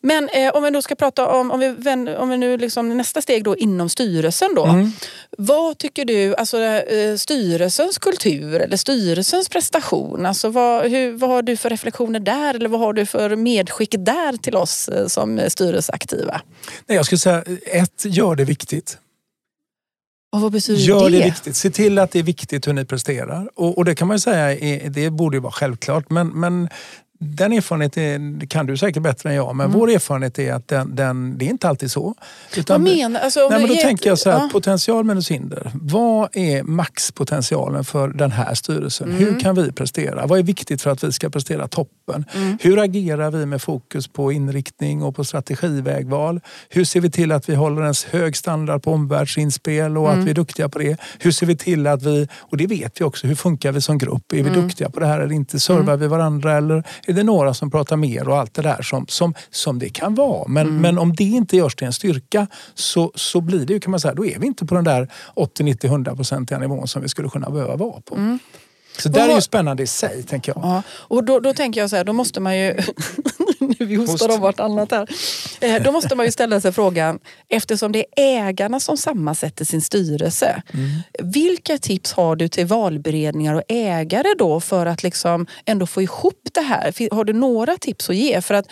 Men men eh, om vi då ska prata om, om vi, om vi nu liksom, nästa steg då inom styrelsen då. Mm. Vad tycker du, alltså eh, styrelsens kultur eller styrelsens prestation, alltså vad, hur, vad har du för reflektioner där eller vad har du för medskick där till oss eh, som styrelseaktiva? Nej, jag skulle säga ett, gör det viktigt. Och vad betyder Gör det? det viktigt. Se till att det är viktigt hur ni presterar. Och, och det kan man säga, är, det borde ju vara självklart. Men, men den erfarenheten kan du säkert bättre än jag, men mm. vår erfarenhet är att den, den, det är inte alltid så. Utan, Vad menar alltså, nej, men Då tänker jag så här, ja. potential minus hinder. Vad är maxpotentialen för den här styrelsen? Mm. Hur kan vi prestera? Vad är viktigt för att vi ska prestera toppen? Mm. Hur agerar vi med fokus på inriktning och på strategivägval? Hur ser vi till att vi håller en hög standard på omvärldsinspel och att mm. vi är duktiga på det? Hur ser vi till att vi, och det vet vi också, hur funkar vi som grupp? Är vi mm. duktiga på det här eller inte? Servar mm. vi varandra eller är det några som pratar mer och allt det där som, som, som det kan vara. Men, mm. men om det inte görs till en styrka så, så blir det ju, kan man säga, då är vi inte på den där 80, 90, 100 procentiga nivån som vi skulle kunna behöva vara på. Mm. Så det är ju spännande i sig, tänker jag. Ja, och då, då tänker jag så här, då måste man ju... nu vi hostar om vartannat här. Eh, då måste man ju ställa sig frågan, eftersom det är ägarna som sammansätter sin styrelse. Mm. Vilka tips har du till valberedningar och ägare då för att liksom ändå få ihop det här? Har du några tips att ge? För att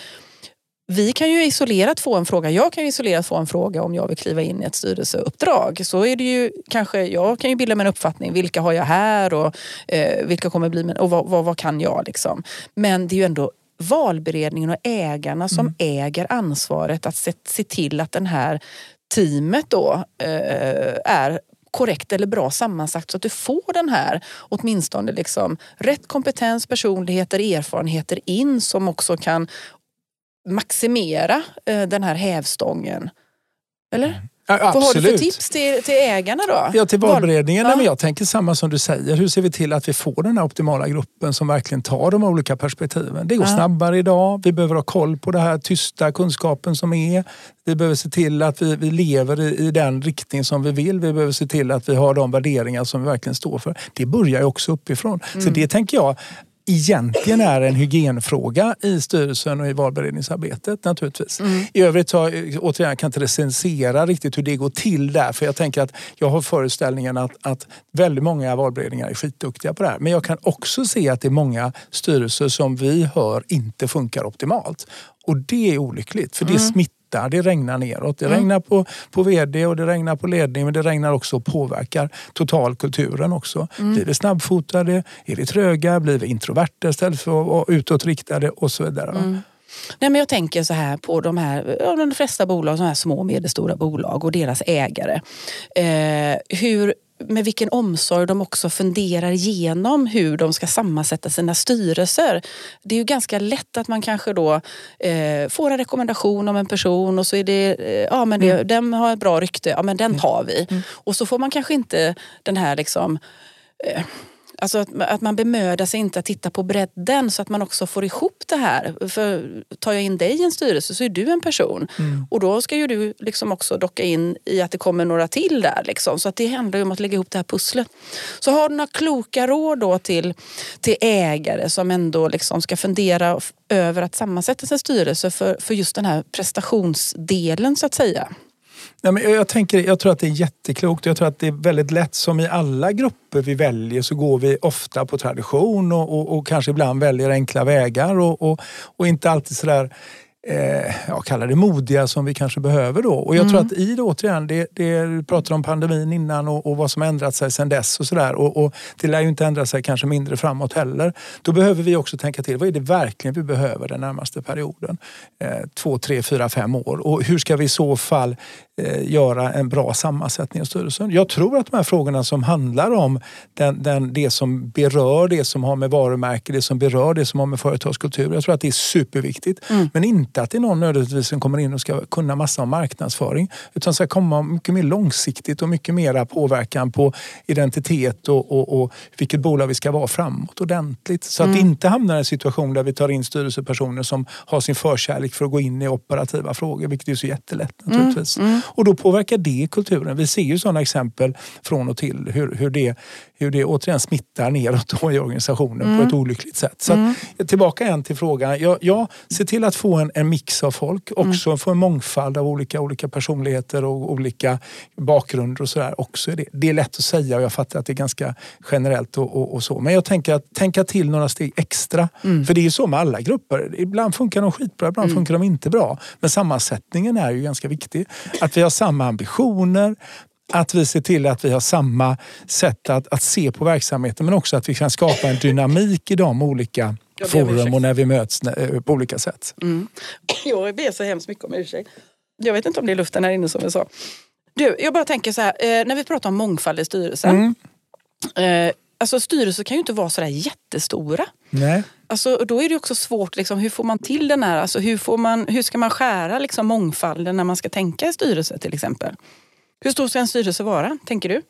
vi kan ju isolerat få en fråga, jag kan ju isolerat få en fråga om jag vill kliva in i ett styrelseuppdrag. Så är det ju kanske, jag kan ju bilda mig en uppfattning, vilka har jag här och eh, vilka kommer bli min, och vad, vad, vad, kan jag liksom. Men det är ju ändå valberedningen och ägarna som mm. äger ansvaret att se, se, till att den här teamet då eh, är korrekt eller bra sammansatt så att du får den här åtminstone liksom rätt kompetens, personligheter, erfarenheter in som också kan maximera eh, den här hävstången. Eller? Mm. Ja, Vad har du för tips till, till ägarna då? Ja, till valberedningen. Ja. jag tänker samma som du säger. Hur ser vi till att vi får den här optimala gruppen som verkligen tar de olika perspektiven? Det går ja. snabbare idag. Vi behöver ha koll på den här tysta kunskapen som är. Vi behöver se till att vi, vi lever i, i, den riktning som vi vill. Vi behöver se till att vi har de värderingar som vi verkligen står för. Det börjar ju också uppifrån. Mm. Så det tänker jag egentligen är en hygienfråga i styrelsen och i valberedningsarbetet naturligtvis. Mm. I övrigt så, återigen, jag kan inte recensera riktigt hur det går till där för jag tänker att jag har föreställningen att, att väldigt många valberedningar är skitduktiga på det här. Men jag kan också se att det är många styrelser som vi hör inte funkar optimalt. Och det är olyckligt för det mm. smittar tittar, det regnar neråt. Det mm. regnar på, på VD och det regnar på ledning men det regnar också och påverkar totalkulturen också. Mm. Blir vi snabbfotade? Är vi tröga? Blir vi introverta istället för att vara utåtriktade? Och så vidare. Mm. Nej, men jag tänker så här på de här, de flesta bolag, så här små och medelstora bolag och deras ägare. Eh, hur med vilken omsorg de också funderar igenom hur de ska sammansätta sina styrelser. Det är ju ganska lätt att man kanske då eh, får en rekommendation om en person och så är det, eh, ja men det, mm. den har ett bra rykte, ja men den mm. tar vi. Mm. Och så får man kanske inte den här liksom eh, Alltså att, att, man bemödar sig inte att titta på bredden så att man också får ihop det här. För tar jag in dig i en styrelse så är du en person. Mm. Och då ska ju du liksom också docka in i att det kommer några till där. Liksom. Så att det handlar ju om att lägga ihop det här pusslet. Så har du några kloka råd då till, till ägare som ändå liksom ska fundera över att sammansätta sin styrelse för, för just den här prestationsdelen så att säga? Nej, men jag, tänker, jag tror att det är jätteklokt. Jag tror att det är väldigt lätt, som i alla grupper vi väljer så går vi ofta på tradition och, och, och kanske ibland väljer enkla vägar och, och, inte alltid sådär eh, jag kallar det modiga som vi kanske behöver då. Och jag mm. tror att i det återigen, det, det, du pratade om pandemin innan och, och vad som ändrat sig sedan dess och sådär. Och, och, det lär ju inte ändra sig kanske mindre framåt heller. Då behöver vi också tänka till, vad är det verkligen vi behöver den närmaste perioden? Eh, två, tre, fyra, fem år. Och hur ska vi i så fall göra en bra sammansättning av styrelsen? Jag tror att de här frågorna som handlar om den, den, det som berör det som har med varumärke, det som berör det som har med företagskultur. Jag tror att det är superviktigt. Mm. Men inte att det är någon nödvändigtvis som kommer in och ska kunna massa om marknadsföring. Utan ska komma mycket mer långsiktigt och mycket mera påverkan på identitet och, och, och vilket bolag vi ska vara framåt ordentligt. Så att mm. det inte hamnar i en situation där vi tar in styrelsepersoner som har sin förkärlek för att gå in i operativa frågor, vilket är så jättelätt naturligtvis. Mm. Och då påverkar det kulturen. Vi ser ju sådana exempel från och till hur, hur, det, hur det återigen smittar neråt i organisationen på ett mm. olyckligt sätt. Så att, mm. tillbaka igen till frågan. Ja, ja, se till att få en, en mix av folk. Också mm. få en mångfald av olika, olika personligheter och olika bakgrunder och sådär. Också det. det är lätt att säga och jag fattar att det är ganska generellt och, och, och så. Men jag tänker att tänka till några steg extra. Mm. För det är ju så med alla grupper. Ibland funkar de skitbra, ibland mm. funkar de inte bra. Men sammansättningen är ju ganska viktig. Att vi har samma ambitioner, att vi ser till att vi har samma sätt att, att se på verksamheten men också att vi kan skapa en dynamik i de olika forum och när vi möts eh, på olika sätt. Mm. Jag ber så hemskt mycket om ursäkt. Jag vet inte om det är luften här inne som jag sa. Du, jag bara tänker så här, eh, när vi pratar om mångfald i styrelsen. Mm. Eh, alltså styrelser kan ju inte vara sådär jättestora. Nej. Alltså, då är det också svårt, liksom, hur får man till den här, alltså, hur, får man, hur ska man skära liksom, mångfalden när man ska tänka i styrelse till exempel? Hur stor ska en styrelse vara, tänker du?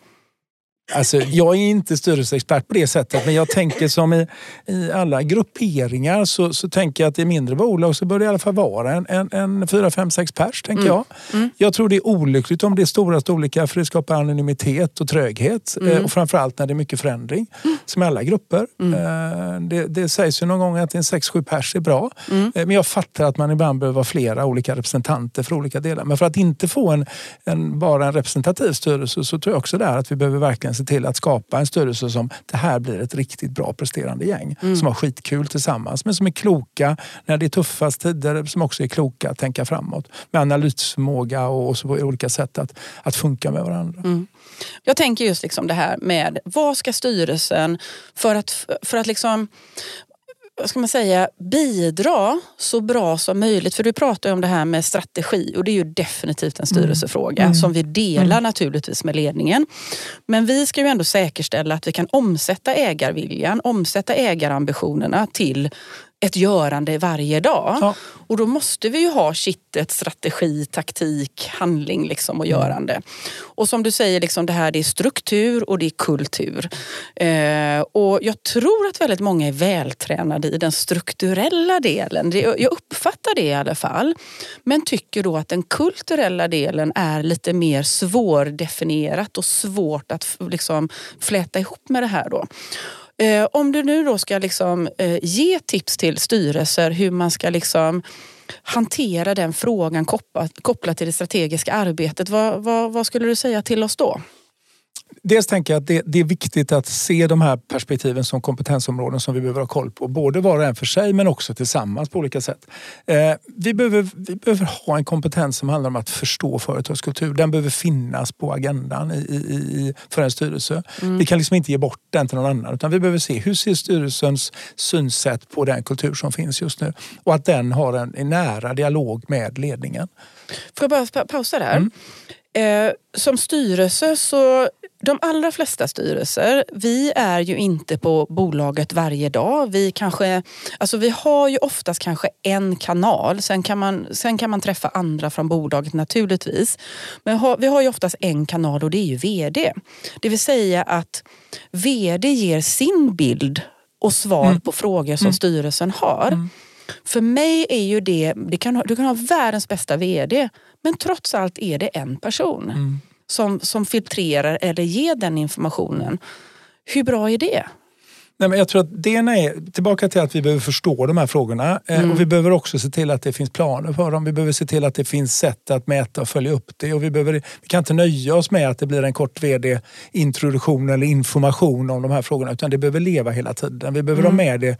Alltså, jag är inte styrelseexpert på det sättet men jag tänker som i, i alla grupperingar så, så tänker jag att i mindre bolag så bör det i alla fall vara en, en, en 4, 5, 6 pers. Tänker mm. jag. Mm. jag tror det är olyckligt om det är stora storlekar för det skapar anonymitet och tröghet. Mm. Eh, och framförallt när det är mycket förändring. Som i alla grupper. Mm. Eh, det, det sägs ju någon gång att en 6-7 pers är bra. Mm. Eh, men jag fattar att man ibland behöver vara flera olika representanter för olika delar. Men för att inte få en, en bara en representativ styrelse så tror jag också där att vi behöver verkligen se till att skapa en styrelse som det här blir ett riktigt bra presterande gäng. Mm. Som har skitkul tillsammans men som är kloka när det är tuffast tider. Som också är kloka att tänka framåt. Med analysförmåga och så på olika sätt att, att funka med varandra. Mm. Jag tänker just liksom det här med vad ska styrelsen för att, för att liksom vad ska man säga, bidra så bra som möjligt. För du pratar ju om det här med strategi och det är ju definitivt en mm. styrelsefråga mm. som vi delar mm. naturligtvis med ledningen. Men vi ska ju ändå säkerställa att vi kan omsätta ägarviljan, omsätta ägarambitionerna till ett görande varje dag. Ja. Och då måste vi ju ha kittet strategi, taktik, handling liksom och görande. Och som du säger, liksom, det här det är struktur och det är kultur. Eh, och jag tror att väldigt många är vältränade i den strukturella delen. Det, jag uppfattar det i alla fall. Men tycker då att den kulturella delen är lite mer svårdefinierat och svårt att liksom, fläta ihop med det här. Då. Eh, om du nu då ska liksom, eh, ge tips till styrelser hur man ska liksom hantera den frågan kopplat, kopplat till det strategiska arbetet. Vad, vad, vad skulle du säga till oss då? Dels tänker jag att det, det, är viktigt att se de här perspektiven som kompetensområden som vi behöver ha koll på. Både var och en för sig men också tillsammans på olika sätt. Eh, vi, behöver, vi behöver ha en kompetens som handlar om att förstå företagskultur. Den behöver finnas på agendan i, i, för en styrelse. Mm. Vi kan liksom inte ge bort den till någon annan utan vi behöver se hur ser styrelsens synsätt på den kultur som finns just nu. Och att den har en, en nära dialog med ledningen. Får jag bara pausa där? Mm. Eh, som styrelse så de allra flesta styrelser, vi är ju inte på bolaget varje dag. Vi, kanske, alltså vi har ju oftast kanske en kanal. Sen kan man, sen kan man träffa andra från bolaget naturligtvis. Men vi har ju oftast en kanal och det är ju VD. Det vill säga att VD ger sin bild och svar mm. på frågor som mm. styrelsen har. Mm. För mig är ju det, det kan, du kan ha världens bästa VD men trots allt är det en person. Som, som filtrerar eller ger den informationen. Hur bra är det? Nej, men jag tror att det är tillbaka till att vi behöver förstå de här frågorna. Eh, mm. Och vi behöver också se till att det finns planer för dem. Vi behöver se till att det finns sätt att mäta och följa upp det. Och vi, behöver, vi kan inte nöja oss med att det blir en kort vd-introduktion eller information om de här frågorna. Utan det behöver leva hela tiden. Vi behöver mm. ha med det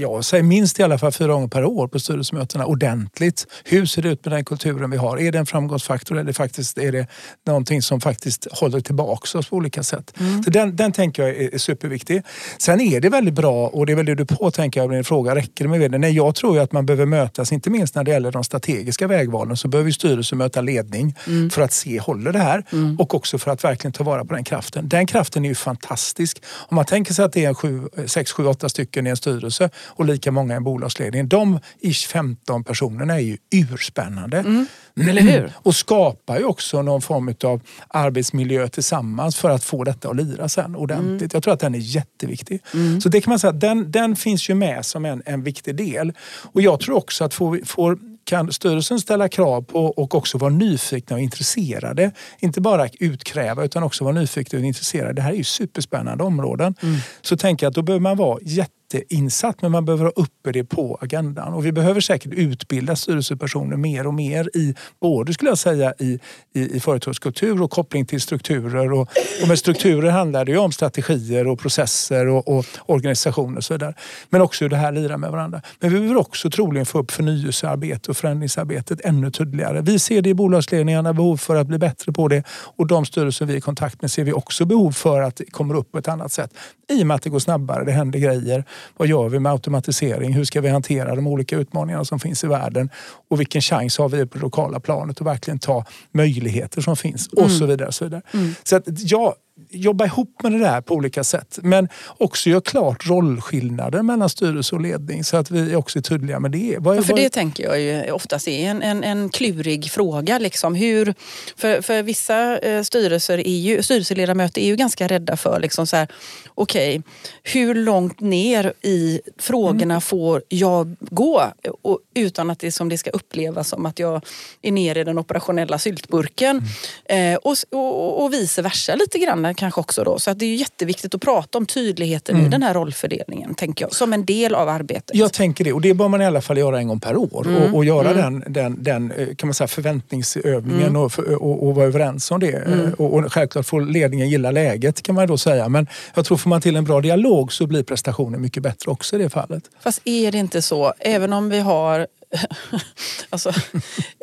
jag säger minst i alla fall fyra gånger per år på styrelsemötena ordentligt. Hur ser det ut med den kulturen vi har? Är det en framgångsfaktor eller faktiskt är det någonting som faktiskt håller tillbaka oss på olika sätt? Mm. Så den, den tänker jag är, är superviktig. Sen är det väldigt bra och det är väl det du på tänker jag din fråga. Räcker det med det? Nej, jag tror ju att man behöver mötas, inte minst när det gäller de strategiska vägvalen, så behöver styrelsen möta ledning mm. för att se, håller det här? Mm. Och också för att verkligen ta vara på den kraften. Den kraften är ju fantastisk. Om man tänker sig att det är sju, sex, sju, åtta stycken i en styrelse och lika många i en bolagsledning. De ish 15 personerna är ju urspännande. Mm. Eller hur? Och skapar ju också någon form av arbetsmiljö tillsammans för att få detta att lira sen ordentligt. Mm. Jag tror att den är jätteviktig. Mm. Så det kan man säga, den, den finns ju med som en, en viktig del. Och jag tror också att får, får kan styrelsen ställa krav på och också vara nyfikna och intresserade. Inte bara utkräva utan också vara nyfikna och intresserade. Det här är ju superspännande områden. Mm. Så tänker jag att då behöver man vara jätte jätteinsatt men man behöver ha uppe det på agendan. Och vi behöver säkert utbilda styrelsepersoner mer och mer i både skulle jag säga i, i, i företagskultur och koppling till strukturer. Och, och med strukturer handlar det ju om strategier och processer och, och organisationer och så vidare. Men också hur det här lirar med varandra. Men vi behöver också troligen få upp förnyelsearbete och förändringsarbetet ännu tydligare. Vi ser det i bolagsledningarna behov för att bli bättre på det och de styrelser vi är i kontakt med ser vi också behov för att det kommer upp på ett annat sätt. I och med att det går snabbare, det händer grejer vad gör vi med automatisering? Hur ska vi hantera de olika utmaningarna som finns i världen? Och vilken chans har vi på det lokala planet att verkligen ta möjligheter som finns? Och mm. så vidare. Och så vidare. Mm. så att, ja, jobba ihop med det där på olika sätt. Men också göra klart rollskillnader mellan styrelse och ledning så att vi också är tydliga med det. Vad, ja, för det tänker jag ju oftast är en, en, en klurig fråga. Liksom. Hur, för, för vissa eh, styrelser är ju, styrelseledamöter är ju ganska rädda för liksom så här, okej, okay, hur långt ner i frågorna mm. får jag gå? Och, utan att det, som det ska upplevas som att jag är nere i den operationella syltburken. Mm. Eh, och, och, och vice versa lite grann kanske också då. Så att det är jätteviktigt att prata om tydligheten mm. i den här rollfördelningen, tänker jag. Som en del av arbetet. Jag tänker det. Och det bör man i alla fall göra en gång per år. Mm. Och, och, göra mm. den, den, den eh, kan man säga, förväntningsövningen mm. och, och, och, vara överens om det. Mm. Och, och självklart får ledningen gilla läget kan man då säga. Men jag tror får man till en bra dialog så blir prestationen mycket bättre också i det fallet. Fast är det inte så, även om vi har alltså,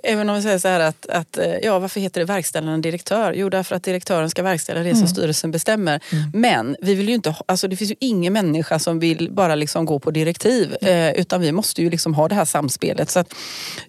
även om vi säger så här att, att, eh, ja, varför heter det verkställande direktör? Jo, därför att direktören ska verkställa det som mm. styrelsen bestämmer. Mm. Men vi vill ju inte, alltså, det finns ju ingen människa som vill bara liksom gå på direktiv. Mm. Eh, utan vi måste ju liksom ha det här samspelet. Så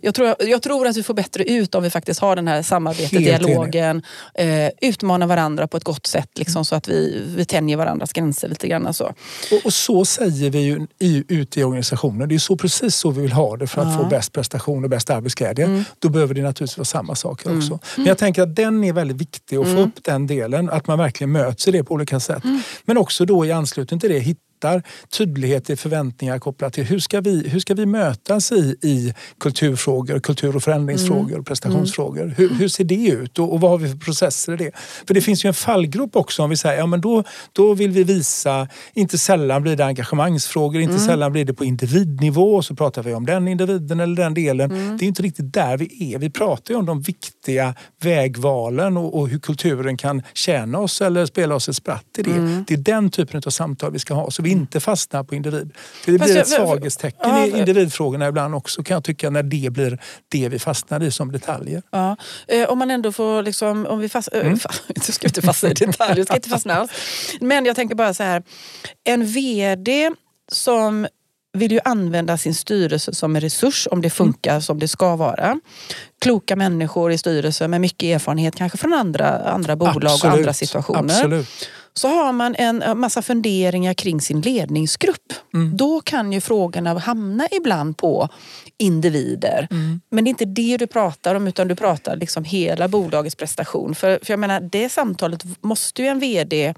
jag, tror, jag tror att vi får bättre ut om vi faktiskt har den här samarbetet, Helt dialogen. Eh, utmanar varandra på ett gott sätt liksom, så att vi, vi tänjer varandras gränser lite grann. Så. Och, och så säger vi ju i, ute i organisationen. Det är så precis så vi vill ha det för att ja. få bäst prestation och bäst arbetsglädje. Mm. Då behöver det naturligtvis vara samma saker mm. också. Men jag tänker att den är väldigt viktig att få mm. upp den delen. Att man verkligen möts i det på olika sätt. Mm. Men också då i anslutning till det hittar tydlighet i förväntningar kopplat till hur ska vi, hur ska vi mötas i, i kulturfrågor, kultur och förändringsfrågor, mm. prestationsfrågor. Mm. Hur, hur, ser det ut och, och, vad har vi för processer i det? För det finns ju en fallgrop också om vi säger ja men då, då vill vi visa, inte sällan blir det engagemangsfrågor, inte mm. sällan blir det på individnivå så pratar vi om den individen eller den delen. Mm. Det är inte riktigt där vi är. Vi pratar ju om de viktiga vägvalen och, och hur kulturen kan tjäna oss eller spela oss ett spratt i det. Mm. Det är den typen av samtal vi ska ha. Så vi inte fastnar på individ. För det blir ett svaghetstecken ja, i individfrågorna ibland också kan jag tycka när det blir det vi fastnar i som detaljer. Ja. Eh, om man ändå får liksom, om vi fast, eh, mm. jag ska inte fastna i detaljer, ska inte fastna alls. Men jag tänker bara så här, en VD som vill ju använda sin styrelse som en resurs om det funkar mm. som det ska vara. Kloka människor i styrelsen med mycket erfarenhet kanske från andra, andra bolag Absolut. och andra situationer. Absolut. Så har man en massa funderingar kring sin ledningsgrupp. Mm. Då kan ju frågorna hamna ibland på individer. Mm. Men det är inte det du pratar om utan du pratar liksom hela bolagets prestation. För, för jag menar, det samtalet måste ju en VD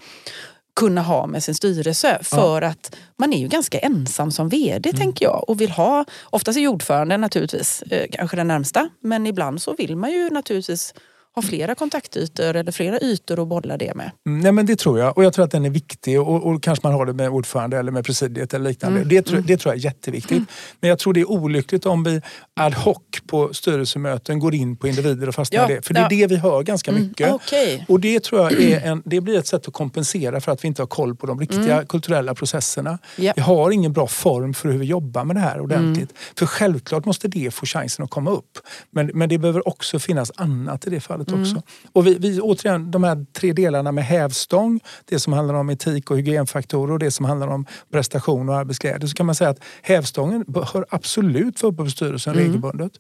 kunna ha med sin styrelse. För ja. att man är ju ganska ensam som VD mm. tänker jag och vill ha, oftast är ordföranden naturligtvis eh, kanske den närmsta, men ibland så vill man ju naturligtvis ha flera kontaktytor eller flera ytor att bolla det med. Mm, nej men det tror jag och jag tror att den är viktig och, och kanske man har det med ordförande eller med presidiet eller liknande. Mm. Det, det, tror jag är jätteviktigt. Mm. Men jag tror det är olyckligt om vi ad hoc på styrelsemöten går in på individer och fastnar ja, det. För det är det vi hör ganska mm, mycket. Okay. Och det tror jag är en, det blir ett sätt att kompensera för att vi inte har koll på de riktiga mm. kulturella processerna. Yep. Vi har ingen bra form för hur vi jobbar med det här ordentligt. För självklart måste det få chansen att komma upp. Men, men det behöver också finnas annat i det fallet mm. också. Och vi, vi, återigen, de här tre delarna med hävstång, det som handlar om etik och hygienfaktorer och det som handlar om prestation och arbetsglädje. Så kan man säga att hävstången bör absolut vara uppe på styrelsen mm. regelbundet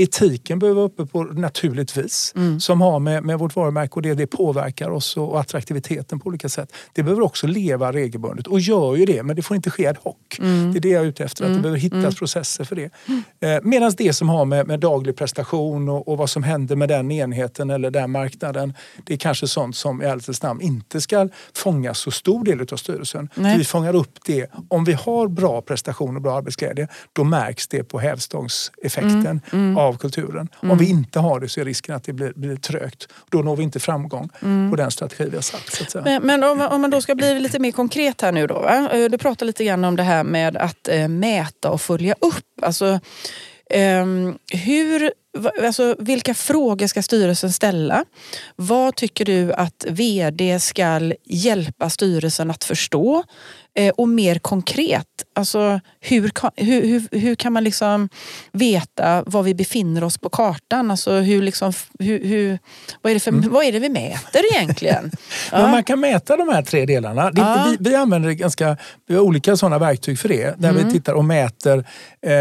etiken behöver vara uppe på naturligtvis. Mm. Som har med, med vårt varumärke och det det påverkar oss och, och, attraktiviteten på olika sätt. Det behöver också leva regelbundet och gör ju det men det får inte ske ad hoc. Mm. Det är det jag är ute efter, att det mm. behöver hittas mm. processer för det. Eh, Medan det som har med, med daglig prestation och, och, vad som händer med den enheten eller den marknaden. Det är kanske sånt som i ärlighetens namn inte ska fångas så stor del av styrelsen. Vi fångar upp det. Om vi har bra prestation och bra arbetsglädje då märks det på hävstångseffekten mm. Av kulturen. Mm. Om vi inte har det så är risken att det blir, blir trögt. Då når vi inte framgång mm. på den strategi vi har satt. Men, men om, om, man då ska bli lite mer konkret här nu då. Va? Eh, du pratar lite grann om det här med att eh, mäta och följa upp. Alltså, eh, hur Alltså, vilka frågor ska styrelsen ställa? Vad tycker du att VD ska hjälpa styrelsen att förstå? Eh, och mer konkret, alltså hur, hur, hur, hur, kan man liksom veta var vi befinner oss på kartan? Alltså hur liksom, hur, hur, vad, är det för, mm. vad är det vi mäter egentligen? ja. Man kan mäta de här tre delarna. Ja. Vi, vi, använder ganska, vi har olika sådana verktyg för det. Där mm. vi tittar och mäter eh,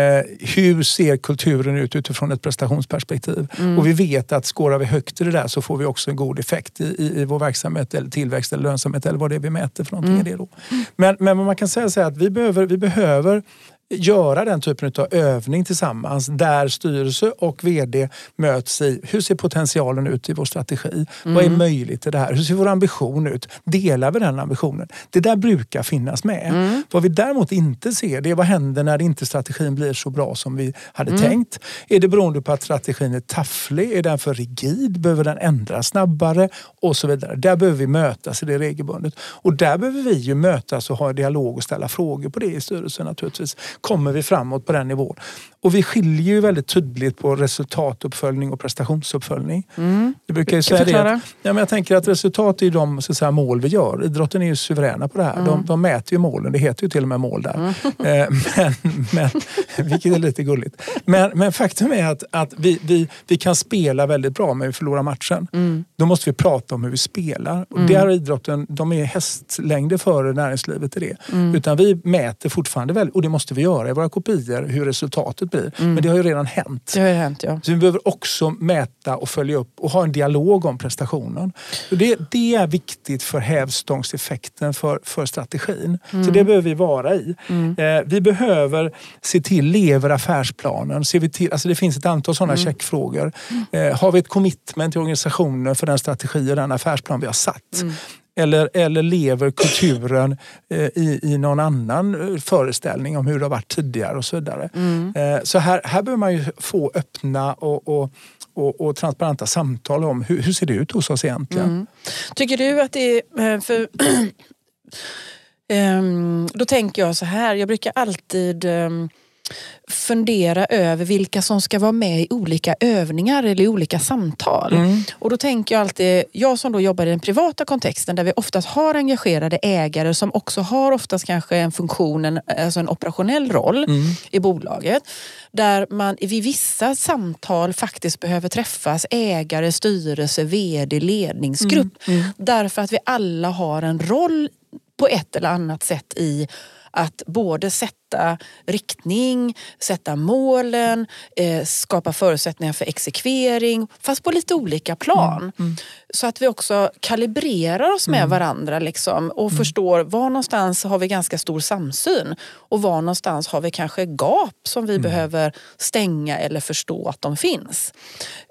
hur ser kulturen ut utifrån ett prestationsperspektiv. Mm. Och vi vet att skårar vi högt i det där så får vi också en god effekt i, i, i vår verksamhet eller tillväxt eller lönsamhet eller vad det är vi mäter för någonting. Mm. Det då. Men, men man kan säga så att vi behöver, vi behöver göra den typen av övning tillsammans där styrelse och VD möts i hur ser potentialen ut i vår strategi? Mm. Vad är möjligt i det här? Hur ser vår ambition ut? Delar vi den ambitionen? Det där brukar finnas med. Mm. Vad vi däremot inte ser det är vad händer när inte strategin blir så bra som vi hade mm. tänkt. Är det beroende på att strategin är tafflig? Är den för rigid? Behöver den ändras snabbare? Och så vidare. Där behöver vi mötas i det regelbundet. Och där behöver vi ju mötas och ha en dialog och ställa frågor på det i styrelsen naturligtvis kommer vi framåt på den nivån. Och vi skiljer ju väldigt tydligt på resultatuppföljning och prestationsuppföljning. Mm. Jag brukar ju säga det. Att, ja, men jag tänker att resultat är de så säga, mål vi gör. Idrotten är ju suveräna på det här. Mm. De, de, mäter ju målen. Det heter ju till och med mål där. Mm. Eh, men, men, vilket är lite gulligt. Men, men faktum är att, att vi, vi, vi kan spela väldigt bra men vi förlorar matchen. Mm. Då måste vi prata om hur vi spelar. Och mm. där idrotten, de är hästlängder före näringslivet i det. Mm. Utan vi mäter fortfarande väldigt, och det måste vi göra i våra kopior, hur resultatet blir. Mm. Men det har ju redan hänt. Det har hänt ja. Så vi behöver också mäta och följa upp och ha en dialog om prestationen. det, det är viktigt för hävstångseffekten för, för strategin. Mm. Så det behöver vi vara i. Mm. Eh, vi behöver se till, lever affärsplanen? Ser vi till, alltså det finns ett antal sådana mm. checkfrågor. Eh, har vi ett commitment till organisationen för den strategi och den affärsplan vi har satt? Eller, eller lever kulturen eh, i, i någon annan eh, föreställning om hur det har varit tidigare och så vidare. Mm. Eh, så här, här behöver man ju få öppna och, och och, och, transparenta samtal om hur, hur ser det ut hos oss egentligen. Mm. Tycker du att det är... För, um, då tänker jag så här, jag brukar alltid um, fundera över vilka som ska vara med i olika övningar eller i olika samtal. Mm. Och då tänker jag alltid, jag som då jobbar i den privata kontexten där vi oftast har engagerade ägare som också har oftast kanske en funktion, en, alltså en operationell roll mm. i bolaget. Där man vid vissa samtal faktiskt behöver träffas ägare, styrelse, vd, ledningsgrupp. Mm. mm. Därför att vi alla har en roll på ett eller annat sätt i att både sätta sätta riktning, sätta målen, eh, skapa förutsättningar för exekvering, fast på lite olika plan. Mm. Mm. Så att vi också kalibrerar oss med mm. varandra liksom, och mm. förstår var någonstans har vi ganska stor samsyn och var någonstans har vi kanske gap som vi mm. behöver stänga eller förstå att de finns.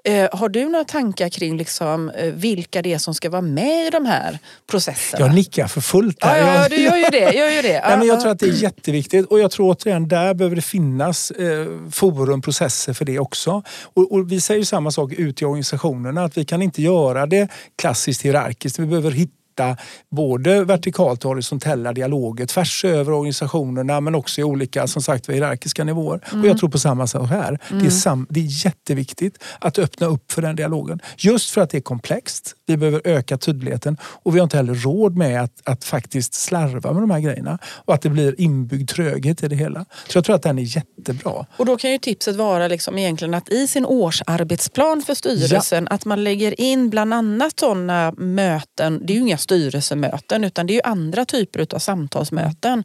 Eh, har du några tankar kring liksom, eh, vilka det är som ska vara med i de här processerna? Jag nickar för fullt här. Ja, ja du gör ju det. Gör ju det. Nej, men jag tror att det är jätteviktigt och jag jag tror återigen där behöver det finnas eh, forum, processer för det också. Och, och vi säger samma sak ute i organisationerna att vi kan inte göra det klassiskt hierarkiskt. Vi behöver hitta hitta både vertikalt och horisontella dialoger tvärs över organisationerna men också i olika som sagt, hierarkiska nivåer. Mm. Och jag tror på samma sak här. Mm. Det, är mm. sam, det är jätteviktigt att öppna upp för den dialogen. Just för att det är komplext. Vi behöver öka tydligheten och vi har inte heller råd med att, att faktiskt slarva med de här grejerna och att det blir inbyggd tröghet i det hela. Så jag tror att den är jättebra. Och då kan ju tipset vara liksom egentligen att i sin årsarbetsplan för styrelsen ja. att man lägger in bland annat sådana möten. Det är ju inga styrelsemöten utan det är ju andra typer av samtalsmöten.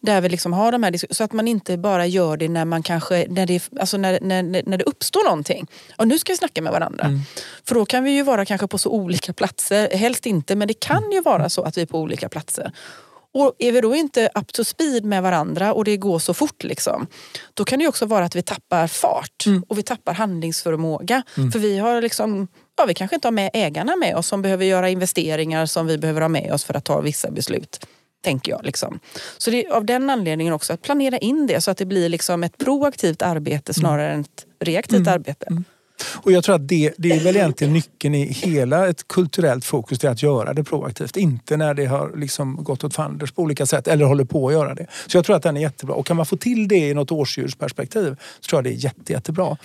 Där vi liksom har de här så att man inte bara gör det när man kanske när det, alltså när, när, när det uppstår någonting. Och nu ska vi snacka med varandra. Mm. För då kan vi ju vara kanske på så olika platser. Helst inte men det kan ju vara så att vi är på olika platser. Och är vi då inte up to speed med varandra och det går så fort, liksom, då kan det också vara att vi tappar fart mm. och vi tappar handlingsförmåga. Mm. För vi har liksom ja, vi kanske inte har med ägarna med oss som behöver göra investeringar som vi behöver ha med oss för att ta vissa beslut. Tänker jag. Liksom. Så det är av den anledningen också att planera in det så att det blir liksom ett proaktivt arbete snarare mm. än ett reaktivt mm. arbete. Mm. Och jag tror att det, det är väl egentligen nyckeln i hela ett kulturellt fokus, det är att göra det proaktivt. Inte när det har liksom gått åt fanders på olika sätt eller håller på att göra det. Så jag tror att den är jättebra. Och kan man få till det i något årsdjursperspektiv så tror jag det är jätte, jättebra.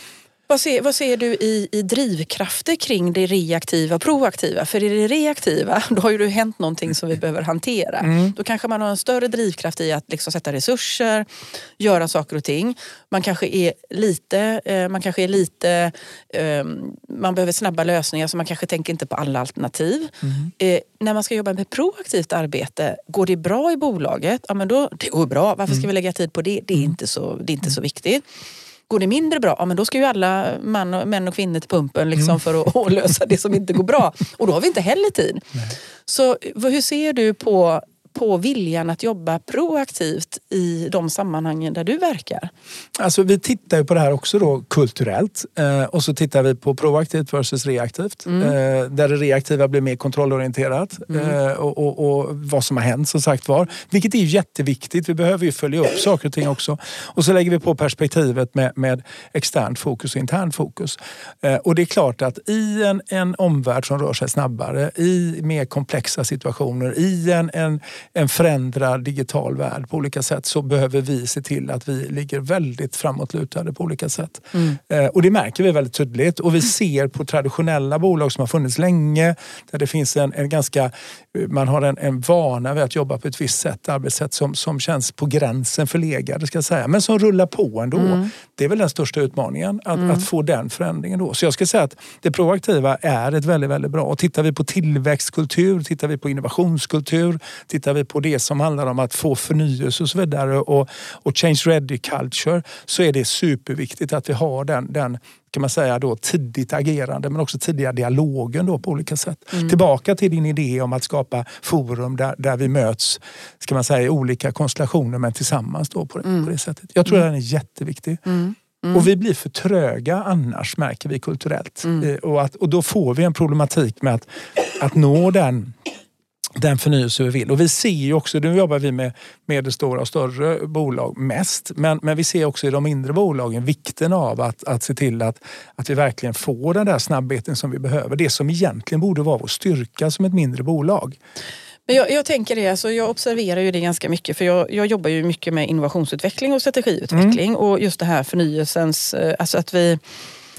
Vad ser, vad ser du i, i drivkrafter kring det reaktiva och proaktiva? För i det reaktiva, då har ju det hänt någonting som vi behöver hantera. Mm. Då kanske man har en större drivkraft i att liksom sätta resurser, göra saker och ting. Man kanske är lite, eh, man kanske är lite, eh, man behöver snabba lösningar så man kanske tänker inte på alla alternativ. Mm. Eh, när man ska jobba med proaktivt arbete, går det bra i bolaget? Ja men då, det går bra, varför ska mm. vi lägga tid på det? Det är mm. inte så, det är inte så viktigt. Går det mindre bra, ja, men då ska ju alla man och, män och kvinnor till pumpen liksom mm. för att, att, lösa det som inte går bra. Och då har vi inte heller tid. Nej. Så hur ser du på på viljan att jobba proaktivt i de sammanhangen där du verkar? Alltså, vi tittar på det här också då kulturellt eh, och så tittar vi på proaktivt versus reaktivt. Mm. Eh, där det reaktiva blir mer kontrollorienterat mm. eh, och, och, och, vad som har hänt som sagt var. Vilket är jätteviktigt. Vi behöver ju följa upp saker och ting också. Och så lägger vi på perspektivet med, med externt fokus och internt fokus. Och det är klart att i en, en omvärld som rör sig snabbare, i mer komplexa situationer, i en, en en förändrad digital värld på olika sätt så behöver vi se till att vi ligger väldigt framåtlutade på olika sätt. Mm. Eh, och det märker vi väldigt tydligt och vi ser på traditionella bolag som har funnits länge där det finns en, en ganska, man har en, en vana vid att jobba på ett visst sätt, arbetssätt som, som känns på gränsen förlegade ska jag säga, men som rullar på ändå. Mm. Det är väl den största utmaningen, att, mm. att få den förändringen då. Så jag ska säga att det proaktiva är ett väldigt, väldigt bra. Och tittar vi på tillväxtkultur, tittar vi på innovationskultur, tittar tittar vi på det som handlar om att få förnyelse och så vidare och, och change ready culture så är det superviktigt att vi har den, den kan man säga då, tidigt agerande men också tidiga dialogen då på olika sätt. Mm. Tillbaka till din idé om att skapa forum där, där vi möts ska man säga, i olika konstellationer men tillsammans då på, mm. på det sättet. Jag tror mm. den är jätteviktig. Mm. Mm. Och vi blir för tröga annars märker vi kulturellt. Mm. Eh, och, att, och då får vi en problematik med att, att nå den den förnyelse vi vill. Och vi ser ju också, nu jobbar vi med medelstora och större bolag mest, men, men vi ser också i de mindre bolagen vikten av att, att se till att, att vi verkligen får den där snabbheten som vi behöver. Det som egentligen borde vara vår styrka som ett mindre bolag. Men jag, jag tänker det, alltså jag observerar ju det ganska mycket för jag, jag jobbar ju mycket med innovationsutveckling och strategiutveckling mm. och just det här förnyelsens, eh, alltså att vi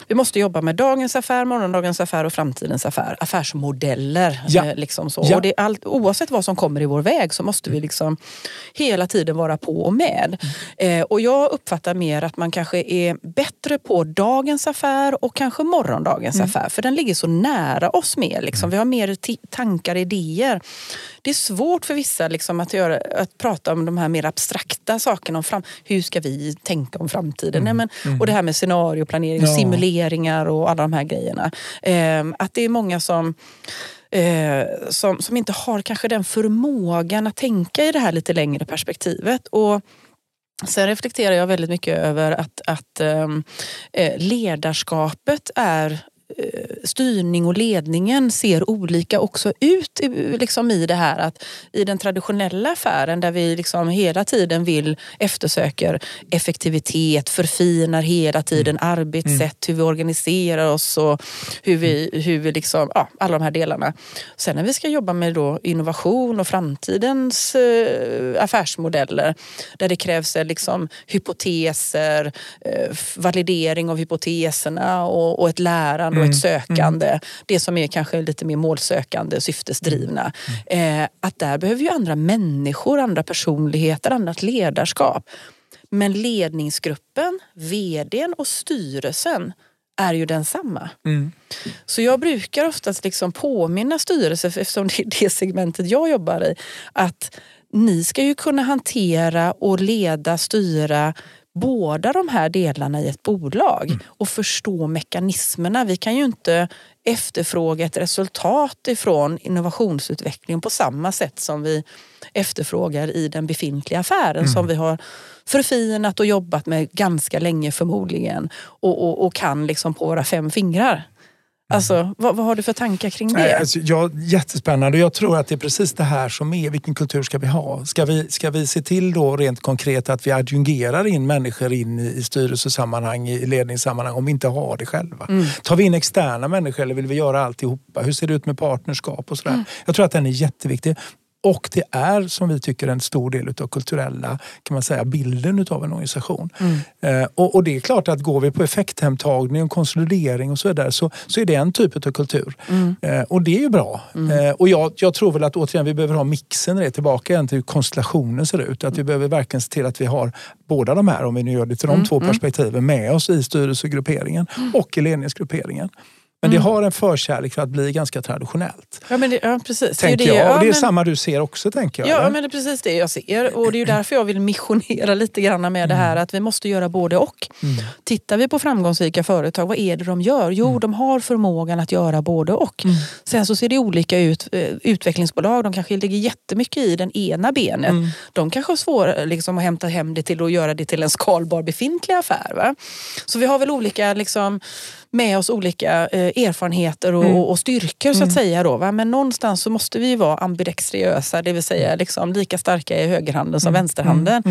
vi måste jobba med dagens affär, morgondagens affär och framtidens affär. Affärsmodeller. Ja. Eh, liksom så. Ja. Och det allt, oavsett vad som kommer i vår väg så måste vi liksom hela tiden vara på och med. Eh, och jag uppfattar mer att man kanske är bättre på dagens affär och kanske morgondagens affär. För den ligger så nära oss mer. Liksom. Vi har mer tankar, idéer. Det är svårt för vissa liksom, att, göra, att prata om de här mer abstrakta sakerna. Om fram, hur ska vi tänka om framtiden? Nej, men, Och det här med scenarioplanering, Ja simuleringar och alla de här grejerna. Eh, att det är många som eh, som, som inte har kanske den förmågan att tänka i det här lite längre perspektivet. Och Sen reflekterar jag väldigt mycket över att, att ehm, eh, ledarskapet är styrning och ledningen ser olika också ut i- liksom i det här att i den traditionella affären där vi liksom hela tiden vill eftersöker effektivitet, förfinar hela tiden arbetssätt, hur vi organiserar oss och hur vi, hur vi liksom, ja, alla de här delarna. Sen när vi ska jobba med då innovation och framtidens eh, affärsmodeller där det krävs eh, liksom hypoteser, eh, validering av hypoteserna och, och ett lärande och ett sökande. Det som är kanske lite mer målsökande, syftesdrivna. Eh, att där behöver ju andra människor, andra personligheter, annat ledarskap. Men ledningsgruppen, vdn och styrelsen är ju densamma. Mm. Så jag brukar oftast liksom påminna styrelsen, eftersom det är det segmentet jag jobbar i, att ni ska ju kunna hantera och leda, styra båda de här delarna i ett bolag och förstå mekanismerna. Vi kan ju inte efterfråga ett resultat ifrån innovationsutvecklingen på samma sätt som vi efterfrågar i den befintliga affären som vi har förfinat och jobbat med ganska länge förmodligen och, och, och kan liksom på våra fem fingrar. Alltså, vad, vad har du för tankar kring det? Alltså, ja, jättespännande. Jag tror att det är precis det här som är, vilken kultur ska vi ha? Ska vi, ska vi se till då rent konkret att vi adjungerar in människor in i, i styrelsesammanhang, i ledningssammanhang om vi inte har det själva? Tar vi in externa människor eller vill vi göra alltihopa? Hur ser det ut med partnerskap och sådär? Jag tror att den är jätteviktig. Och det är som vi tycker en stor del av kulturella kan man säga, bilden utav en organisation. Eh, och, och det är klart att går vi på effekthemtagning och konsolidering och så vidare så, så är det en typ av kultur. Eh, och det är ju bra. Eh, och jag, jag tror väl att återigen vi behöver ha mixen det tillbaka igen till hur konstellationen ser ut. Att vi behöver verkligen se till att vi har båda de här, om vi nu gör det till de två perspektiven, med oss i styrelsegrupperingen och i ledningsgrupperingen. Men det har en förkärlek för att bli ganska traditionellt. Ja, men det, ja precis. Det Tänker det. jag. Ja, och det är men- samma du ser också tänker jag. Ja, eller? men det är precis det jag ser. Och det är därför jag vill missionera lite grann med det här att vi måste göra både och. Tittar vi på framgångsrika företag, vad är det de gör? Jo, de har förmågan att göra både och. Sen så ser det olika ut. Eh, Utvecklingsbolag, de kanske ligger jättemycket i den ena benet. De kanske har svårare liksom, att hämta hem det till och göra det till en skalbar befintlig affär. Va? Så vi har väl olika liksom, med oss olika eh, erfarenheter och, och styrkor så att säga. Då, va? Men någonstans så måste vi vara ambidextriösa, det vill säga liksom lika starka i högerhanden som vänsterhanden.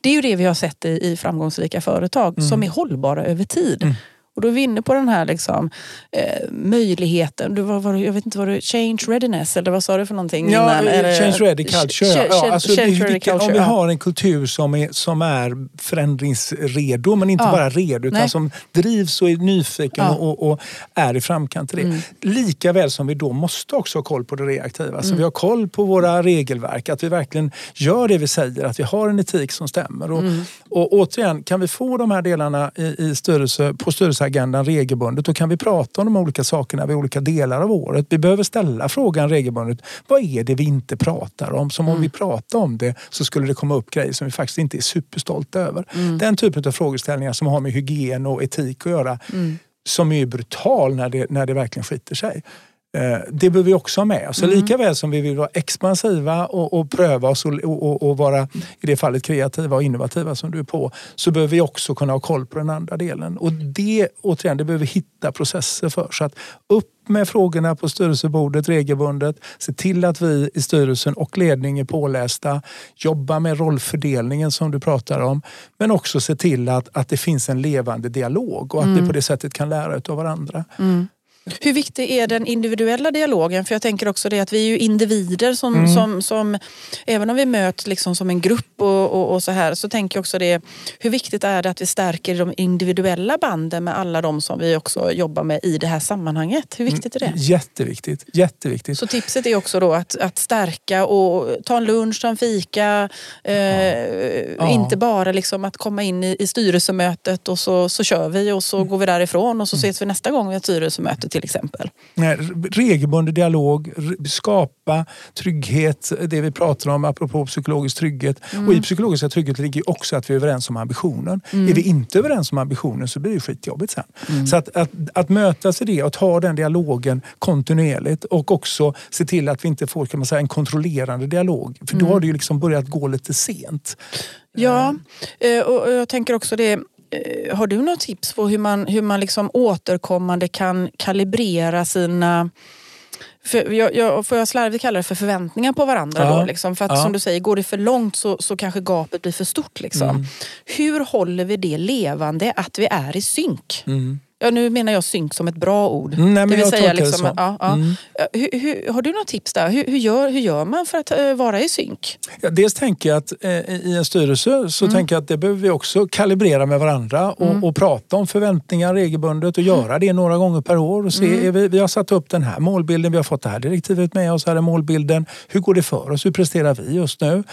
Det är ju det vi har sett i, i framgångsrika företag som är hållbara över tid. Och då är vi inne på den här liksom, eh, möjligheten, du, vad, vad, jag vet inte vad du, change readiness eller vad sa du för någonting Ja, innan? eh, Eller- change ready culture. Ch- ja. alltså, change ready vilken- om culture, vi har en kultur som är, som är förändringsredo, men inte Ja. bara redo, utan Nej. som drivs och är nyfiken Ja. och, och är i framkant till det. Mm. Lika väl som vi då måste också ha koll på det reaktiva. Mm. Så vi har koll på våra regelverk, att vi verkligen gör det vi säger, att vi har en etik som stämmer. Och, Mm. och återigen, kan vi få de här delarna i, i styrelse, på styrelseagendan regelbundet, då kan vi prata om de olika sakerna vid olika delar av året. Vi behöver ställa frågan regelbundet. Vad är det vi inte pratar om? Som om vi pratar om det så skulle det komma upp grejer som vi faktiskt inte är superstolta över. Den typen av frågeställningar som har med hygien och etik att göra. Som är brutal när det, när det verkligen skiter sig. Eh, Det behöver vi också ha med oss. Så Lika väl som vi vill vara expansiva och, och pröva oss och, och, och vara i det fallet kreativa och innovativa som du är på så behöver vi också kunna ha koll på den andra delen. Och det, återigen, det behöver vi hitta processer för. Så att upp med frågorna på styrelsebordet regelbundet. Se till att vi i styrelsen och ledning är pålästa. Jobba med rollfördelningen som du pratar om. Men också se till att, att det finns en levande dialog och att vi på det sättet kan lära av varandra. Hur viktig är den individuella dialogen? För jag tänker också det att vi är ju individer som, mm. som, som även om vi möts liksom som en grupp och, och, och, så här så tänker jag också det hur viktigt är det att vi stärker de individuella banden med alla de som vi också jobbar med i det här sammanhanget? Hur viktigt är det? Mm, jätteviktigt. Jätteviktigt. Så tipset är också då att, att stärka och ta en lunch, ta en fika. Eh, ja. Inte bara liksom att komma in i, i styrelsemötet och så, så kör vi och så mm. går vi därifrån och så mm. ses vi nästa gång vid ett styrelsemöte till exempel. Nej, regelbunden dialog, skapa trygghet, det vi pratar om apropå psykologisk trygghet. Mm. Och i psykologiska trygghet ligger också att vi är överens om ambitionen. Mm. Är vi inte överens om ambitionen så blir det skitjobbigt sen. Mm. Så att, att, att mötas i det och ta den dialogen kontinuerligt och också se till att vi inte får kan man säga, en kontrollerande dialog. För då mm. har det ju liksom börjat gå lite sent. Ja, eh, och jag tänker också det Eh, har du något tips på hur man, hur man liksom återkommande kan kalibrera sina för jag, jag, får jag slarvigt kalla det för förväntningar på varandra. Ja. Då, liksom. För att ja. som du säger, går det för långt så, så kanske gapet blir för stort. Liksom. Mm. Hur håller vi det levande, att vi är i synk? Mm. Ja, nu menar jag synk som ett bra ord. Mm, det vill säga, liksom, det ja, ja. Mm. Hur, hur, har du något tips där? Hur, hur, gör, hur gör man för att uh, vara i synk? Ja, dels tänker jag att uh, i en styrelse så mm. tänker jag att det behöver vi också kalibrera med varandra och, mm. och prata om förväntningar regelbundet och göra det några gånger per år. Och se, mm. vi, vi har satt upp den här målbilden, vi har fått det här direktivet med oss, här är målbilden. Hur går det för oss? Hur presterar vi just nu?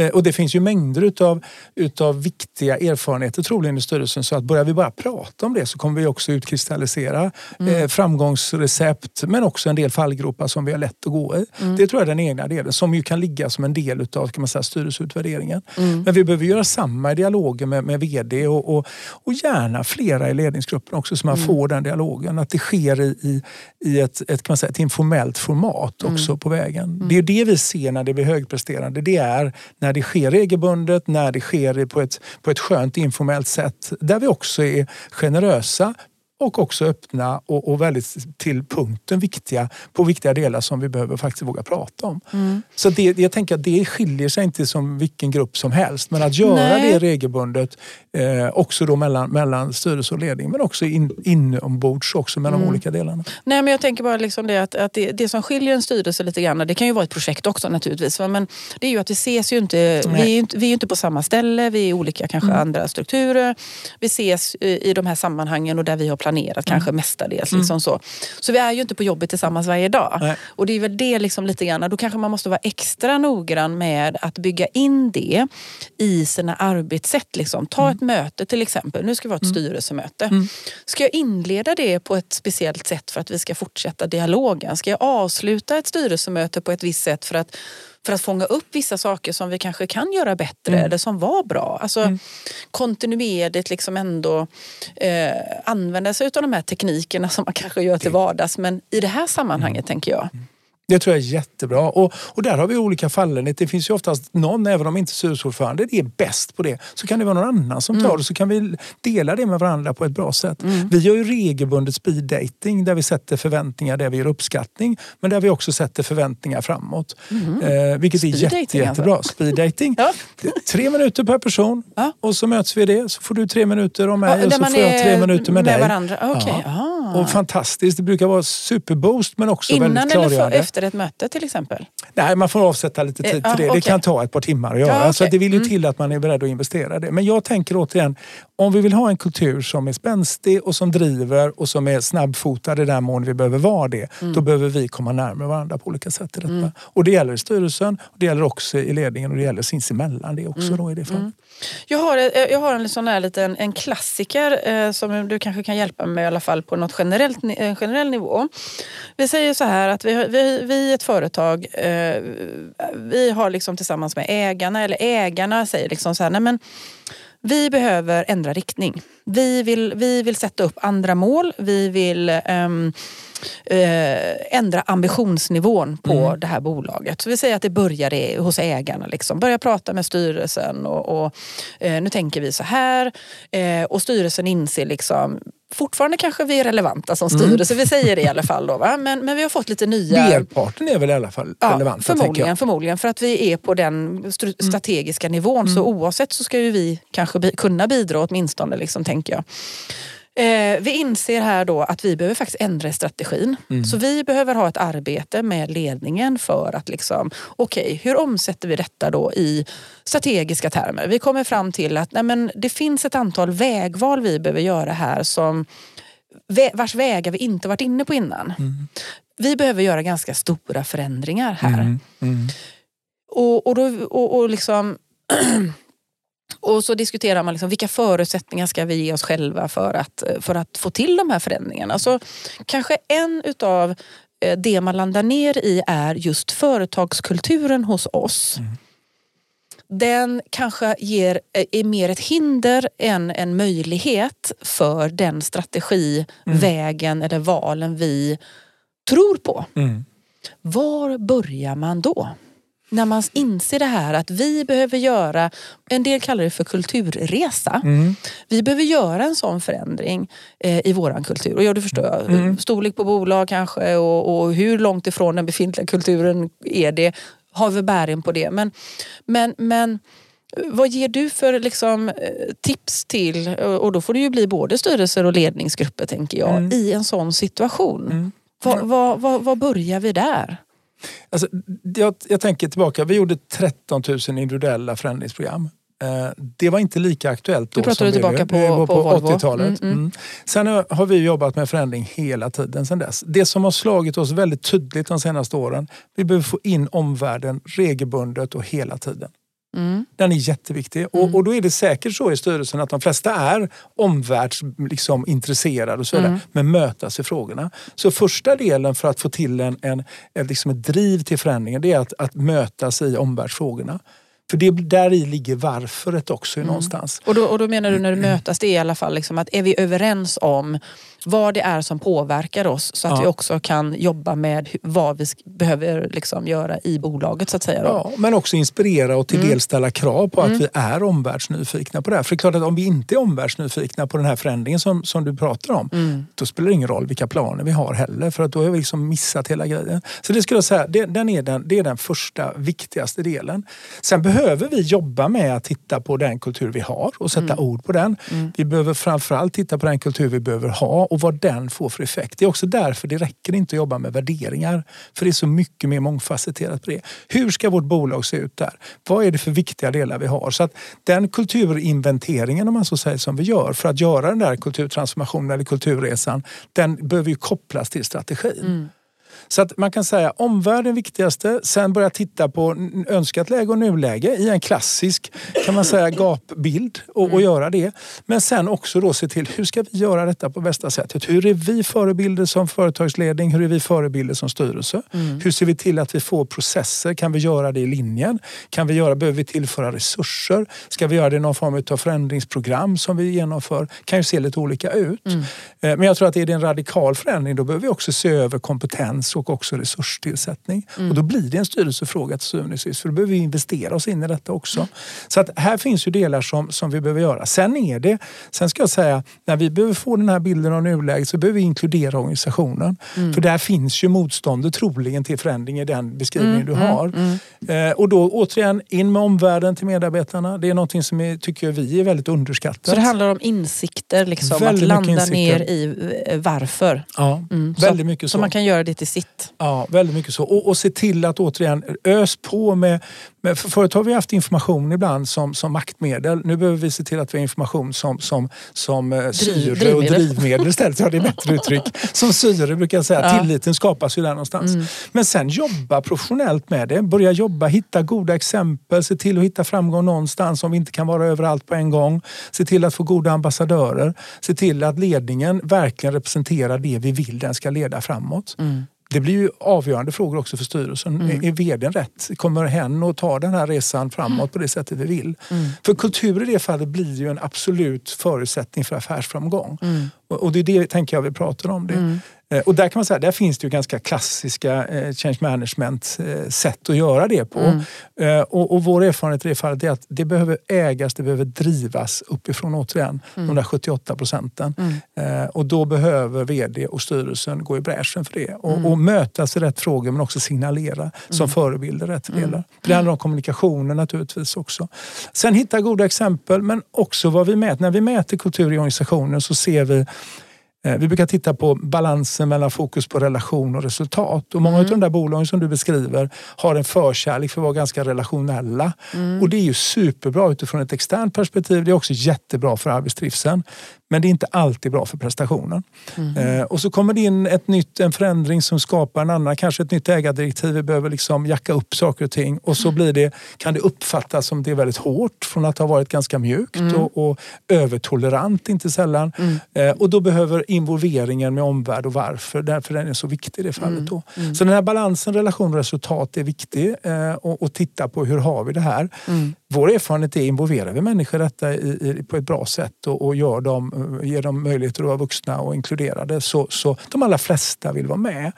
Uh, och det finns ju mängder utav, utav viktiga erfarenheter troligen i styrelsen så att börjar vi bara prata om det så kommer vi också utkristallisera mm. eh, framgångsrecept men också en del fallgropar som vi har lätt att gå i. Mm. Det tror jag är den egna delen som ju kan ligga som en del av kan man säga, styrelseutvärderingen. Mm. Men vi behöver göra samma i dialogen med, med VD och, och, och, gärna flera i ledningsgruppen också så man mm. får den dialogen. Att det sker i, i, i ett, ett, kan man säga, ett informellt format mm. också på vägen. Mm. Det är det vi ser när det blir högpresterande. Det är när det sker regelbundet, när det sker på ett, på ett skönt informellt sätt där vi också är generösa och också öppna och, och, väldigt till punkten viktiga på viktiga delar som vi behöver faktiskt våga prata om. Mm. Så det, jag tänker att det skiljer sig inte som vilken grupp som helst men att göra Nej. det regelbundet eh, också då mellan, mellan styrelse och ledning men också in, inombords också med mm. de olika delarna. Nej men jag tänker bara liksom det att, att det, det, som skiljer en styrelse lite grann, det kan ju vara ett projekt också naturligtvis, men det är ju att vi ses ju inte, vi är inte, vi är inte på samma ställe, vi är olika kanske mm. andra strukturer. Vi ses i de här sammanhangen och där vi har planerat mm. kanske mestadels. Liksom mm. så. så vi är ju inte på jobbet tillsammans varje dag. Nej. Och det är väl det liksom lite grann, då kanske man måste vara extra noggrann med att bygga in det i sina arbetssätt. Liksom. Ta mm. ett möte till exempel, nu ska vi ha ett mm. styrelsemöte. Mm. Ska jag inleda det på ett speciellt sätt för att vi ska fortsätta dialogen? Ska jag avsluta ett styrelsemöte på ett visst sätt för att för att fånga upp vissa saker som vi kanske kan göra bättre mm. eller som var bra. Alltså mm. kontinuerligt liksom ändå eh, använda sig av de här teknikerna som man kanske gör till vardags. Men i det här sammanhanget mm. tänker jag. Det tror jag är jättebra. Och, och där har vi olika fallenhet. Det finns ju oftast någon, även om inte styrelseordförande är bäst på det, så kan det vara någon annan som tar mm. det. Så kan vi dela det med varandra på ett bra sätt. Mm. Vi gör ju regelbundet speed dating där vi sätter förväntningar där vi gör uppskattning. Men där vi också sätter förväntningar framåt. Mm. Eh, vilket speed är jätte, dating, jättebra. Alltså. Speed dating. ja. Tre minuter per person och så möts vi i det. Så får du tre minuter om mig ja, och så får jag tre minuter med, med dig. Varandra. Okay. Ja. Och fantastiskt. Det brukar vara superboost men också Innan väldigt klargörande. Innan eller efter ett möte till exempel? Nej, man får avsätta lite tid till det. Det kan ta ett par timmar att göra. Ja, okay. Så det vill ju mm. till att man är beredd att investera det. Men jag tänker återigen, om vi vill ha en kultur som är spänstig och som driver och som är snabbfotad i den mån vi behöver vara det. Mm. Då behöver vi komma närmare varandra på olika sätt i detta. Mm. Och det gäller i styrelsen, och det gäller också i ledningen och det gäller sinsemellan det också. Mm. Då i det fallet. Mm. Jag har, jag har en sån här liten en klassiker eh, som du kanske kan hjälpa mig med i alla fall på något generellt, en generell nivå. Vi säger så här att vi, vi, vi ett företag, eh, vi har liksom tillsammans med ägarna, eller ägarna säger liksom så här, nej men vi behöver ändra riktning. Vi vill, vi vill sätta upp andra mål. Vi vill um, uh, ändra ambitionsnivån på mm. det här bolaget. Så vi säger att det börjar hos ägarna. Liksom. Börja prata med styrelsen och, och uh, nu tänker vi så här. Uh, och styrelsen inser liksom fortfarande kanske vi är relevanta som mm. styrelse. Mm. Vi säger det i alla fall. Då, va? Men, men vi har fått lite nya... Merparten är väl i alla fall ja, relevanta? Förmodligen, förmodligen. För att vi är på den mm. strategiska mm. nivån. Så oavsett så ska ju vi kanske bi kunna bidra åtminstone, liksom, tänker jag. Eh, vi inser här då att vi behöver faktiskt ändra strategin. Mm. Så vi behöver ha ett arbete med ledningen för att liksom, okej, okay, hur omsätter vi detta då i strategiska termer? Vi kommer fram till att nej men, det finns ett antal vägval vi behöver göra här som vars vägar vi inte varit inne på innan. Mm. Vi behöver göra ganska stora förändringar här. Mm. Mm. Och, och, då, och, och liksom Och så diskuterar man liksom, vilka förutsättningar ska vi ge oss själva för att, för att få till de här förändringarna. Så kanske en utav eh, det man landar ner i är just företagskulturen hos oss. Mm. Den kanske ger, eh, är mer ett hinder än en möjlighet för den strategi, mm. vägen eller valen vi tror på. Mm. Var börjar man då? När man inser det här att vi behöver göra, en del kallar det för kulturresa. Mm. Vi behöver göra en sån förändring eh, i våran kultur. Och ja, du förstår, mm. storlek på bolag kanske och, och, hur långt ifrån den befintliga kulturen är det. Har vi bäring på det? Men, men, men vad ger du för liksom, eh, tips till, och då får det ju bli både styrelser och ledningsgrupper tänker jag, mm. i en sån situation? Mm. Vad, vad, vad, vad börjar vi där? Alltså, jag, jag tänker tillbaka, vi gjorde 13 000 individuella förändringsprogram. Eh, det var inte lika aktuellt då. Du pratar du tillbaka på, på, på, på 80-talet. Mm, mm. mm. Sen har vi jobbat med förändring hela tiden sen dess. Det som har slagit oss väldigt tydligt de senaste åren, vi behöver få in omvärlden regelbundet och hela tiden. Mm. Den är jätteviktig. Mm. Och, och då är det säkert så i styrelsen att de flesta är omvärldsintresserade liksom, och mm. men mötas i frågorna. Så första delen för att få till en, en, en liksom ett driv till förändringen det är att, att mötas i omvärldsfrågorna. För det, där i ligger varföret också mm. någonstans. Och då, och då menar du när du mötas, det är i alla fall liksom att är vi överens om vad det är som påverkar oss så att ja. vi också kan jobba med vad vi behöver liksom göra i bolaget så att säga. Då. Ja, men också inspirera och till mm. del ställa krav på att mm. vi är omvärldsnyfikna på det här. För det är klart att om vi inte är omvärldsnyfikna på den här förändringen som, som du pratar om, mm. då spelar det ingen roll vilka planer vi har heller för att då har vi liksom missat hela grejen. Så det skulle jag säga, det, den är den, det är den första viktigaste delen. Sen behöver vi jobba med att titta på den kultur vi har och sätta mm. ord på den. Mm. Vi behöver framförallt titta på den kultur vi behöver ha och vad den får för effekt. Det är också därför det räcker inte att jobba med värderingar. För det är så mycket mer mångfacetterat på det. Hur ska vårt bolag se ut där? Vad är det för viktiga delar vi har? Så att den kulturinventeringen om man så säger som vi gör för att göra den där kulturtransformationen eller kulturresan, den behöver ju kopplas till strategin. Mm. Så att man kan säga omvärlden viktigaste, sen börja titta på önskat läge och nuläge i en klassisk kan man säga gapbild och, och mm. göra det. Men sen också då se till hur ska vi göra detta på bästa sätt? Hur är vi förebilder som företagsledning? Hur är vi förebilder som styrelse? Mm. Hur ser vi till att vi får processer? Kan vi göra det i linjen? Kan vi göra, behöver vi tillföra resurser? Ska vi göra det i någon form av förändringsprogram som vi genomför? kan ju se lite olika ut. Mm. Eh, men jag tror att är det en radikal förändring då behöver vi också se över kompetens och också resurstillsättning. Mm. Och då blir det en styrelsefråga till syvende och sist. För då behöver vi investera oss in i detta också. Så att här finns ju delar som, som vi behöver göra. Sen är det, sen ska jag säga, när vi behöver få den här bilden av nuläget så behöver vi inkludera organisationen. Mm. För där finns ju motståndet troligen till förändring i den beskrivningen mm, du har. Mm, mm. Eh, och då återigen, in med omvärlden till medarbetarna. Det är någonting som är, tycker vi är väldigt underskattat. Så det handlar om insikter, liksom, att landa ner i eh, varför. Ja, mm. väldigt mycket så. Så man kan göra det till sitt Ja, väldigt mycket så. Och, och se till att återigen ös på med men för förut har vi haft information ibland som, som maktmedel. Nu behöver vi se till att vi har information som, som, som eh, syre drivmedel. och drivmedel istället. Ja, det är bättre uttryck. Som syre brukar jag säga. Ja. Tilliten skapas ju där någonstans. Mm. Men sen jobba professionellt med det. Börja jobba, hitta goda exempel. Se till att hitta framgång någonstans om vi inte kan vara överallt på en gång. Se till att få goda ambassadörer. Se till att ledningen verkligen representerar det vi vill den ska leda framåt. Mm. Det blir ju avgörande frågor också för styrelsen. Mm. Är vdn rätt? Kommer hen att ta den här resan framåt mm. på det sättet vi vill? Mm. För kultur i det fallet blir ju en absolut förutsättning för affärsframgång. Mm. Och det är det tänker jag vi pratar om. Det. Eh, och där kan man säga, där finns det ju ganska klassiska eh, change management eh, sätt att göra det på. Mm. Och, och, vår erfarenhet i det fallet är att det behöver ägas, det behöver drivas uppifrån återigen, mm. de där 78 procenten. Mm. Och då behöver vd och styrelsen gå i bräschen för det och, mm. och mötas i rätt frågor men också signalera som mm. förebilder rätt delar. Mm. Det handlar om kommunikationen naturligtvis också. Sen hitta goda exempel men också vad vi mäter. När vi mäter kultur i organisationen så ser vi vi brukar titta på balansen mellan fokus på relation och resultat. Och många mm. av de där bolagen som du beskriver har en förkärlek för att vara ganska relationella. Mm. Och det är ju superbra utifrån ett externt perspektiv. Det är också jättebra för arbetstrivseln. Men det är inte alltid bra för prestationen. Mm. Eh, och så kommer det in ett nytt, en förändring som skapar en annan, kanske ett nytt ägardirektiv. Vi behöver liksom jacka upp saker och ting och så mm. blir det, kan det uppfattas som det är väldigt hårt från att ha varit ganska mjukt mm. och, och övertolerant inte sällan. Mm. Eh, och då behöver involveringen med omvärld och varför, därför den är så viktig i det fallet. Då. Mm. Mm. Så den här balansen relation och resultat är viktig eh, och, och titta på hur har vi det här. Vår erfarenhet är involverar vi människor i detta i, i, på ett bra sätt och, och gör dem ger dem möjligheter att vara vuxna och inkluderade så, så de allra flesta vill vara med.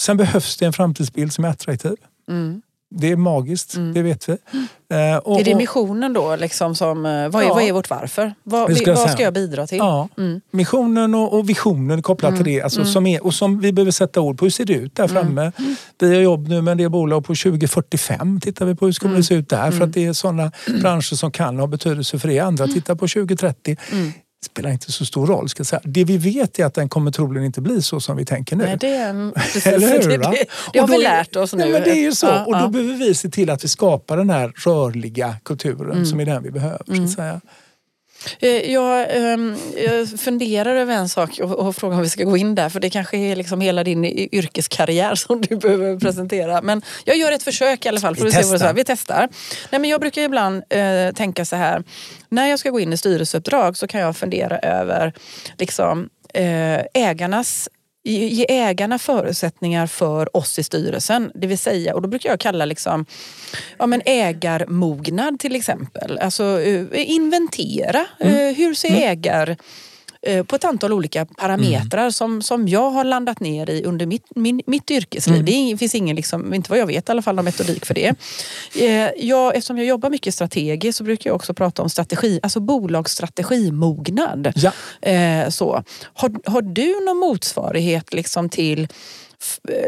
Sen behövs det en framtidsbild som är attraktiv. Mm. Det är magiskt, mm. det vet vi. Mm. och, är det missionen då? Liksom som, eh, vad, är, ja. vad är vårt varför? Vad, ska, vad ska jag bidra till? Ja. Mm. Missionen och, och, visionen kopplat till mm. det. Alltså, mm. som är, och som vi behöver sätta ord på. Hur ser det ut där framme? Vi har jobb nu med en del bolag på 2045. Tittar vi på hur ska det se ut där? För att det är sådana branscher som kan ha betydelse för det. Andra tittar på 2030 spelar inte så stor roll. Ska jag säga. Det vi vet är att den kommer troligen inte bli så som vi tänker nu. Nej, det, precis, Eller hur? Det, det, det har då, vi lärt oss nu. Ja, men det är ju så. Ja, och då ja. behöver vi se till att vi skapar den här rörliga kulturen mm. som är den vi behöver. Mm. Så säga. Eh, jag, ehm, jag, funderar över en sak och, och frågar om vi ska gå in där för det kanske är liksom hela din yrkeskarriär som du behöver presentera. Men jag gör ett försök i alla fall. För vi, testar. Se vi testar. Nej, men jag brukar ibland eh, tänka så här. När jag ska gå in i styrelseuppdrag så kan jag fundera över liksom, eh, ägarnas ge ägarna förutsättningar för oss i styrelsen. Det vill säga, och då brukar jag kalla liksom, ja, men ägarmognad till exempel. Alltså uh, inventera. Mm. Uh, hur ser mm. ägar Eh, på ett antal olika parametrar mm. som, som jag har landat ner i under mitt, min, mitt yrkesliv. Mm. Det finns ingen, liksom, inte vad jag vet i alla fall, någon metodik för det. Eh, jag, eftersom jag jobbar mycket strategiskt så brukar jag också prata om strategi, alltså bolagsstrategimognad. Ja. Eh, så. Har, har du någon motsvarighet liksom till Eh,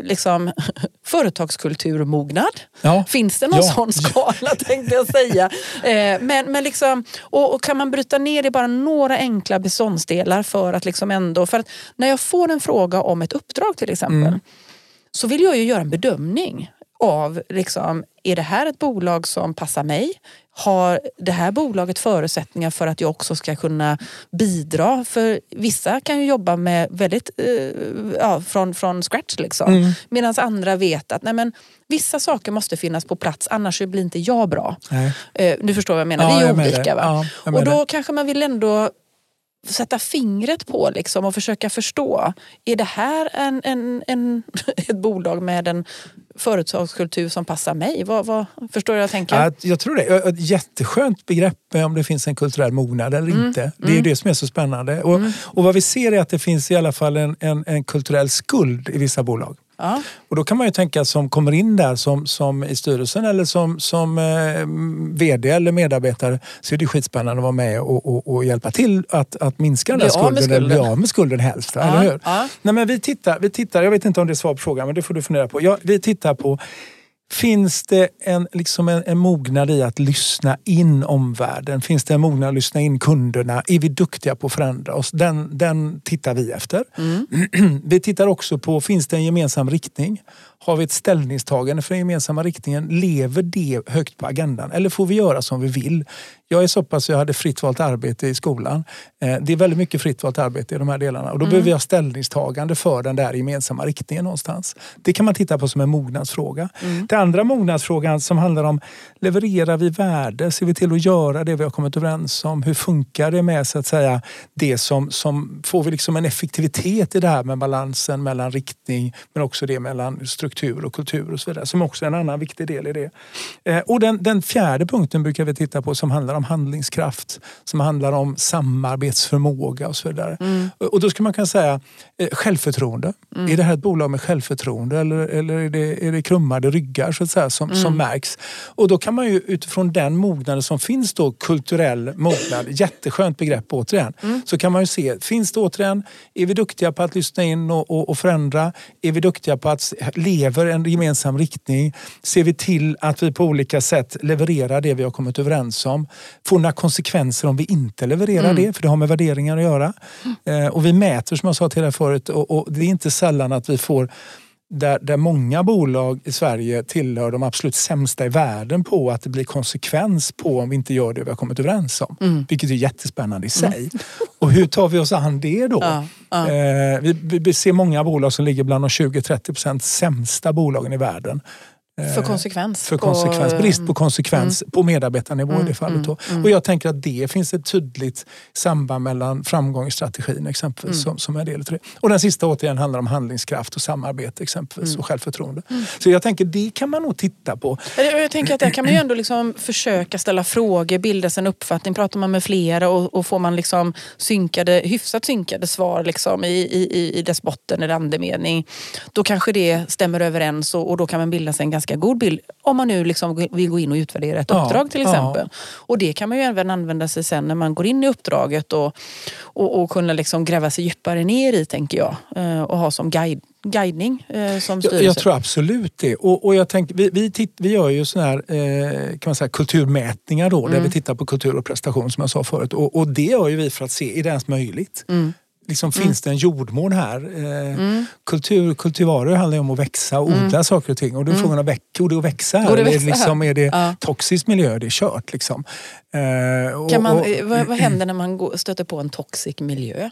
liksom, företagskulturmognad. Ja. Finns det någon ja. sån skala tänkte jag säga. Eh, men, men liksom, och, och, kan man bryta ner det i bara några enkla beståndsdelar för att liksom ändå... För att när jag får en fråga om ett uppdrag till exempel mm. så vill jag ju göra en bedömning av liksom, är det här ett bolag som passar mig? Har det här bolaget förutsättningar för att jag också ska kunna bidra? För vissa kan ju jobba med väldigt, eh, ja, från, från scratch liksom. Mm. Medan andra vet att nej men, vissa saker måste finnas på plats annars blir inte jag bra. Eh, du förstår vad jag menar, ja, det är olika. Va? Ja, och då kanske man vill ändå sätta fingret på liksom och försöka förstå. Är det här en, en, en, ett bolag med en företagskultur som passar mig? Vad, vad, förstår du vad jag tänker? Ja, jag tror det. Ett jätteskönt begrepp om det finns en kulturell mognad eller mm. inte. Det är mm. det som är så spännande. Och, mm. och vad vi ser är att det finns i alla fall en, en, en kulturell skuld i vissa bolag. Ja. Och då kan man ju tänka som kommer in där som, som i styrelsen eller som, som eh, VD eller medarbetare så är det skitspännande att vara med och, och, och hjälpa till att, att minska den där skulden, eller bli av med skulden helst. Ja. Eller hur? Ja. Nej, men vi, tittar, vi tittar, jag vet inte om det är svar på frågan men det får du fundera på. Ja, vi tittar på Finns det en, liksom en, en mognad i att lyssna in omvärlden? Finns det en mognad att lyssna in kunderna? Är vi duktiga på att förändra oss? Den, den tittar vi efter. Mm. Vi tittar också på, finns det en gemensam riktning? Har vi ett ställningstagande för den gemensamma riktningen? Lever det högt på agendan? Eller får vi göra som vi vill? Jag är så pass, jag hade fritt valt arbete i skolan. Eh, det är väldigt mycket fritt valt arbete i de här delarna och då mm. behöver jag ställningstagande för den där gemensamma riktningen någonstans. Det kan man titta på som en mognadsfråga. Mm. Den andra mognadsfrågan som handlar om levererar vi värde? Ser vi till att göra det vi har kommit överens om? Hur funkar det med så att säga det som, som får vi liksom en effektivitet i det här med balansen mellan riktning men också det mellan struktur och kultur och så vidare som också är en annan viktig del i det. Eh, och den, den fjärde punkten brukar vi titta på som handlar om handlingskraft, som handlar om samarbetsförmåga och så vidare. Mm. Och då skulle man kunna säga eh, självförtroende. Mm. Är det här ett bolag med självförtroende eller, eller är, det, är det krummade ryggar så att säga, som, mm. som märks? Och då kan man ju utifrån den mognaden som finns då, kulturell mognad, jätteskönt begrepp återigen, mm. så kan man ju se, finns det återigen, är vi duktiga på att lyssna in och, och, och förändra? Är vi duktiga på att leva en gemensam riktning? Ser vi till att vi på olika sätt levererar det vi har kommit överens om? Får några konsekvenser om vi inte levererar mm. det? För det har med värderingar att göra. Mm. Eh, och vi mäter som jag sa till er förut och, och det är inte sällan att vi får där, där många bolag i Sverige tillhör de absolut sämsta i världen på att det blir konsekvens på om vi inte gör det vi har kommit överens om. Mm. Vilket är jättespännande i sig. Mm. Och hur tar vi oss an det då? Ja, ja. Eh, vi, vi, ser många bolag som ligger bland de 20-30% sämsta bolagen i världen. För eh, konsekvens. För konsekvens. På, Brist på konsekvens mm. på medarbetarnivå mm, i det fallet. Mm, mm, och jag tänker att det finns ett tydligt samband mellan framgång i strategin exempelvis. Mm. Som, som är del det. Och den sista återigen handlar om handlingskraft och samarbete exempelvis mm. och självförtroende. Så jag tänker det kan man nog titta på. Jag tänker att där kan man ju ändå liksom försöka ställa frågor, bilda sig en uppfattning. Pratar man med flera och, och får man liksom synkade, hyfsat synkade svar liksom i, i, i dess botten eller andemening. Då kanske det stämmer överens och, och då kan man bilda sig en ganska ganska god bild om man nu liksom vill gå in och utvärdera ett ja, uppdrag till exempel. Ja. Och det kan man ju även använda sig sen när man går in i uppdraget och, och, och kunna liksom gräva sig djupare ner i tänker jag. Eh, och ha som guide guidning eh, som styrelse? Jag, jag, tror absolut det. Och, och jag tänker, vi, vi, titt, vi gör ju såna här eh, kan man säga, kulturmätningar då, mm. där vi tittar på kultur och prestation som jag sa förut. Och, och det gör ju vi för att se, är det ens möjligt? Mm liksom, mm. finns det en jordmån här? Eh, mm. kultur, kultivarer handlar ju om att växa och odla mm. saker och ting. Och då är mm. frågan, går det att växa här? Är det, liksom, är det ja. toxisk miljö? Det är kört liksom. Eh, och, man, och, vad, vad händer när man stöter på en toxic miljö?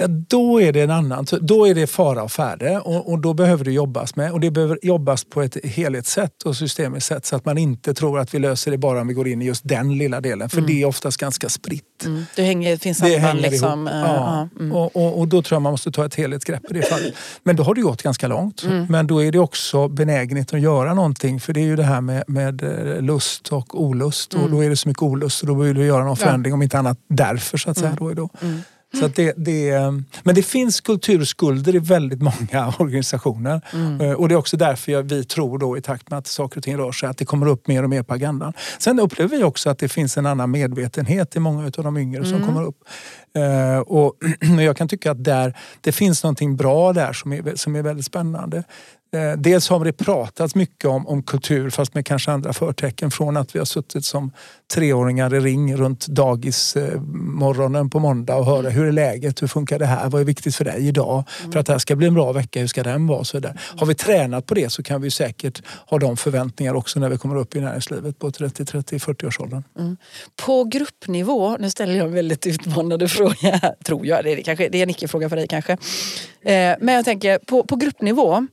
Ja, då är det en annan. Då är det fara och färde och, och, då behöver det jobbas med. Och det behöver jobbas på ett helhetssätt och systemiskt sätt så att man inte tror att vi löser det bara om vi går in i just den lilla delen. För mm. det är oftast ganska spritt. Mm. Det, hänger, finns samband liksom. Ihop. Ja. Mm. Och, och, och, då tror jag man måste ta ett helhetsgrepp i det fallet. Men då har det gått ganska långt. Mm. Men då är det också benägenhet att göra någonting. För det är ju det här med, med eh, lust och olust. Och mm. då är det så mycket olust och då vill vi göra någon förändring. Ja. Om inte annat därför så att säga. Mm. Då då. Så det, det, men det finns kulturskulder i väldigt många organisationer. Mm. Eh, och det är också därför jag, vi tror då i takt med att saker och ting rör sig att det kommer upp mer och mer på agendan. Sen upplever vi också att det finns en annan medvetenhet i många av de yngre mm. som kommer upp. Uh, och jag kan tycka att där, det finns någonting bra där som är, som är väldigt spännande. Eh, dels har det pratats mycket om, om kultur fast med kanske andra förtecken. Från att vi har suttit som treåringar i ring runt dagis eh, morgonen på måndag och höra hur är läget, hur funkar det här, vad är viktigt för dig idag? Mm. För att det här ska bli en bra vecka, hur ska den vara? Så där. Har vi tränat på det så kan vi säkert ha de förväntningar också när vi kommer upp i näringslivet på 30, 30, 40 årsåldern. Mm. På gruppnivå, nu ställer jag en väldigt utmanande fråga, tror jag, det är, kanske, det är en icke-fråga för dig kanske. Eh, men jag tänker på, på gruppnivå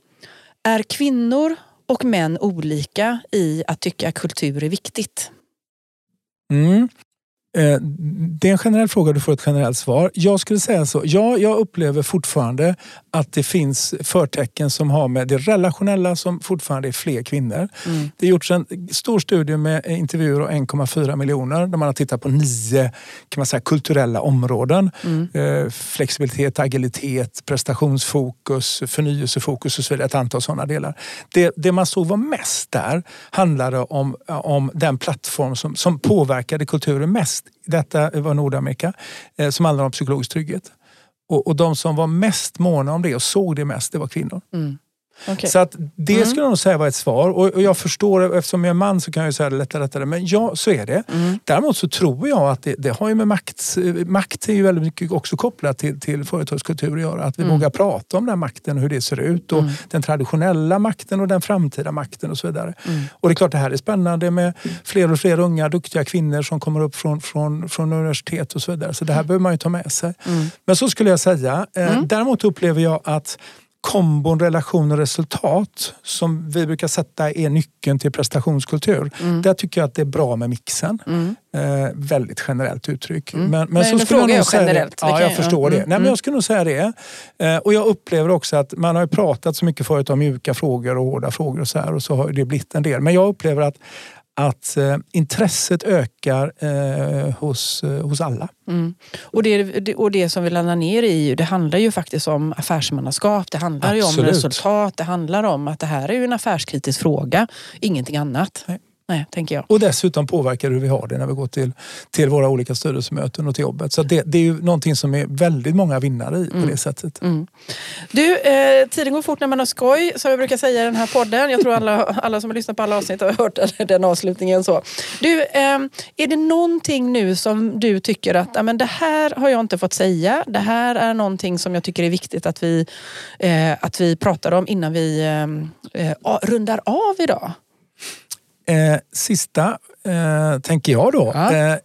är kvinnor och män olika i att tycka kultur är viktigt? Mm. Eh, det är en generell fråga, du får ett generellt svar. Jag skulle säga så. Ja, jag upplever fortfarande att det finns förtecken som har med det relationella som fortfarande är fler kvinnor. Mm. Det har gjorts en stor studie med intervjuer av 1,4 miljoner där man har tittat på nio kan man säga, kulturella områden. Mm. Eh, flexibilitet, agilitet, prestationsfokus, förnyelsefokus och så vidare. Ett antal sådana delar. Det, det man såg var mest där handlade om, om den plattform som, som påverkade kulturen mest. Detta var Nordamerika, eh, som handlade om psykologisk trygghet. Och, och de som var mest måna om det och såg det mest, det var kvinnor. Mm. Okay. Så att det mm. skulle jag nog säga var ett svar. Och, och, jag förstår, eftersom jag är man så kan jag säga det lättare, lättare. Men ja, så är det. Mm. Däremot så tror jag att det, det, har ju med makt, makt är ju väldigt mycket också kopplat till, till företagskultur att göra. Att vi mm. vågar prata om den makten och hur det ser ut. Och mm. den traditionella makten och den framtida makten och så vidare. Mm. Och det är klart det här är spännande med fler och fler unga duktiga kvinnor som kommer upp från, från, från universitet och så vidare. Så det här behöver man ju ta med sig. Men så skulle jag säga. Eh, däremot upplever jag att kombon relation och resultat som vi brukar sätta är nyckeln till prestationskultur. Mm. Där tycker jag att det är bra med mixen. Mm. Eh, väldigt generellt uttryck. Mm. Men, men, men så skulle jag nog säga generellt. Det. Ja, jag förstår det. Nej, men jag skulle nog säga det. Eh, och jag upplever också att man har pratat så mycket förut om mjuka frågor och hårda frågor och så här och så har det blivit en del. Men jag upplever att att eh, intresset ökar eh, hos, eh, hos alla. Mm. Och, det, och det som vi landar ner i, det handlar ju faktiskt om affärsmannaskap, det handlar ju om resultat, det handlar om att det här är ju en affärskritisk fråga, ingenting annat. Nej. Nej, tänker jag. Och dessutom påverkar hur vi har det när vi går till, till våra olika styrelsemöten och till jobbet. Så det, det är ju någonting som är väldigt många vinnare i på mm. det sättet. Mm. Du, eh, tiden går fort när man har skoj, som jag brukar säga i den här podden. Jag tror alla, alla som har lyssnat på alla avsnitt har hört den avslutningen. Så. Du, eh, är det någonting nu som du tycker att ja, men det här har jag inte fått säga. Det här är någonting som jag tycker är viktigt att vi, eh, att vi pratar om innan vi eh, eh rundar av idag? Eh, sista eh, tänker jag då. Ja. Eh,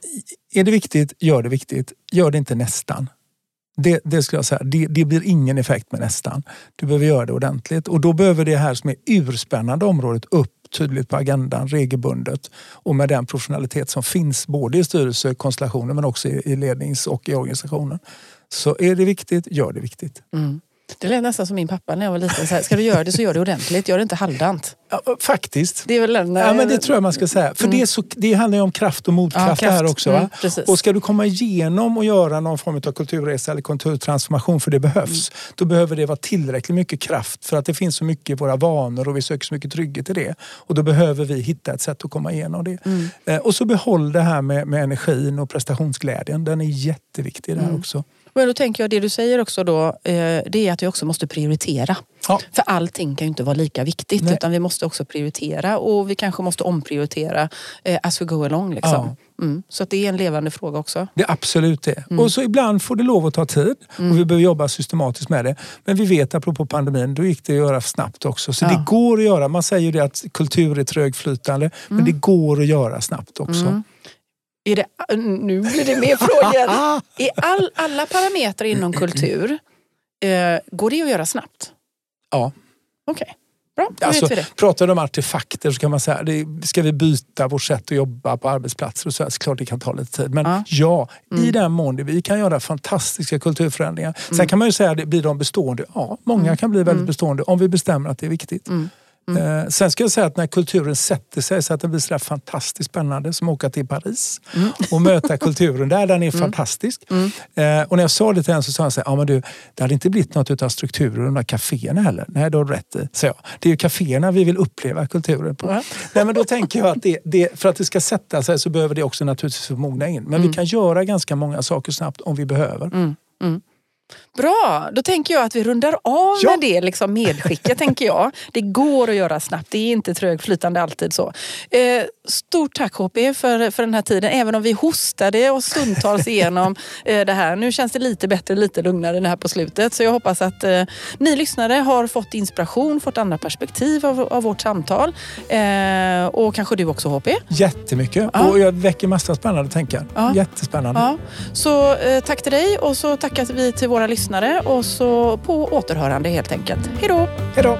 är det viktigt, gör det viktigt. Gör det inte nästan. Det, det skulle jag säga. Det, det, blir ingen effekt med nästan. Du behöver göra det ordentligt. Och då behöver det här som är urspännande området upp tydligt på agendan regelbundet och med den professionalitet som finns både i styrelsekonstellationen men också i, i lednings och i organisationen. Så är det viktigt, gör det viktigt. Mm. Det lät nästan som min pappa när jag var liten. Så här, ska du göra det så gör det ordentligt, gör det inte halvdant. Ja, faktiskt. Det är väl en, ja, men det tror jag man ska säga. För mm. det, så, det handlar ju om kraft och motkraft ja, här också. Mm, och ska du komma igenom och göra någon form av kulturresa eller kulturtransformation, för det behövs, mm. då behöver det vara tillräckligt mycket kraft för att det finns så mycket i våra vanor och vi söker så mycket trygghet i det. Och då behöver vi hitta ett sätt att komma igenom det. Mm. Eh, och så behåll det här med, med energin och prestationsglädjen. Den är jätteviktig där mm. också. Men då tänker jag, det du säger också då, eh, det är att vi också måste prioritera. Ja. För allting kan ju inte vara lika viktigt Nej. utan vi måste också prioritera och vi kanske måste omprioritera eh, as we go along. Liksom. Ja. Mm. Så att det är en levande fråga också. Det är absolut det. Mm. Och så ibland får det lov att ta tid mm. och vi behöver jobba systematiskt med det. Men vi vet apropå pandemin, då gick det att göra snabbt också. Så ja. det går att göra. Man säger ju det att kultur är trögflytande men mm. det går att göra snabbt också. Mm. Är det, nu blir det mer frågor. I all, alla parametrar inom kultur, eh, går det att göra snabbt? Ja. Okej. Okay. Bra, då alltså, vet vi det. Pratar du om artefakter så kan man säga, det, ska vi byta vårt sätt att jobba på arbetsplatser och så, så klart det kan ta lite tid. Men ja, ja mm. i den mån vi kan göra fantastiska kulturförändringar. Sen mm. kan man ju säga, blir de bestående? Ja, många mm. kan bli väldigt mm. bestående om vi bestämmer att det är viktigt. Mm. Mm. Eh, sen ska jag säga att när kulturen sätter sig så att det blir sådär fantastiskt spännande som att åka till Paris mm. och möta kulturen där. Den är mm. fantastisk. Mm. Eh, och när jag sa det till henne så sa han så här, ja men du, det hade inte blivit något av strukturer och de där kaféerna heller. Nej, du har rätt i, så jag. Det är ju kaféerna vi vill uppleva kulturen på. Mm. Nej, men då tänker jag att det, det, för att det ska sätta sig så behöver det också naturligtvis mogna in. Men vi mm. kan göra ganska många saker snabbt om vi behöver. Bra, då tänker jag att vi rundar av ja. med det liksom medskicket. tänker jag. Det går att göra snabbt, det är inte trögflytande alltid så. Eh, stort tack HP för, för den här tiden, även om vi hostade och stundtals igenom eh, det här. Nu känns det lite bättre, lite lugnare här på slutet. Så jag hoppas att eh, ni lyssnare har fått inspiration, fått andra perspektiv av, av vårt samtal. Eh, och kanske du också HP? Jättemycket, ja. och jag väcker massa spännande tankar. Ja. Jättespännande. Ja. Så eh, tack till dig och så tackar vi till våra lyssnare och så på återhörande helt enkelt. Hej då! Hej då!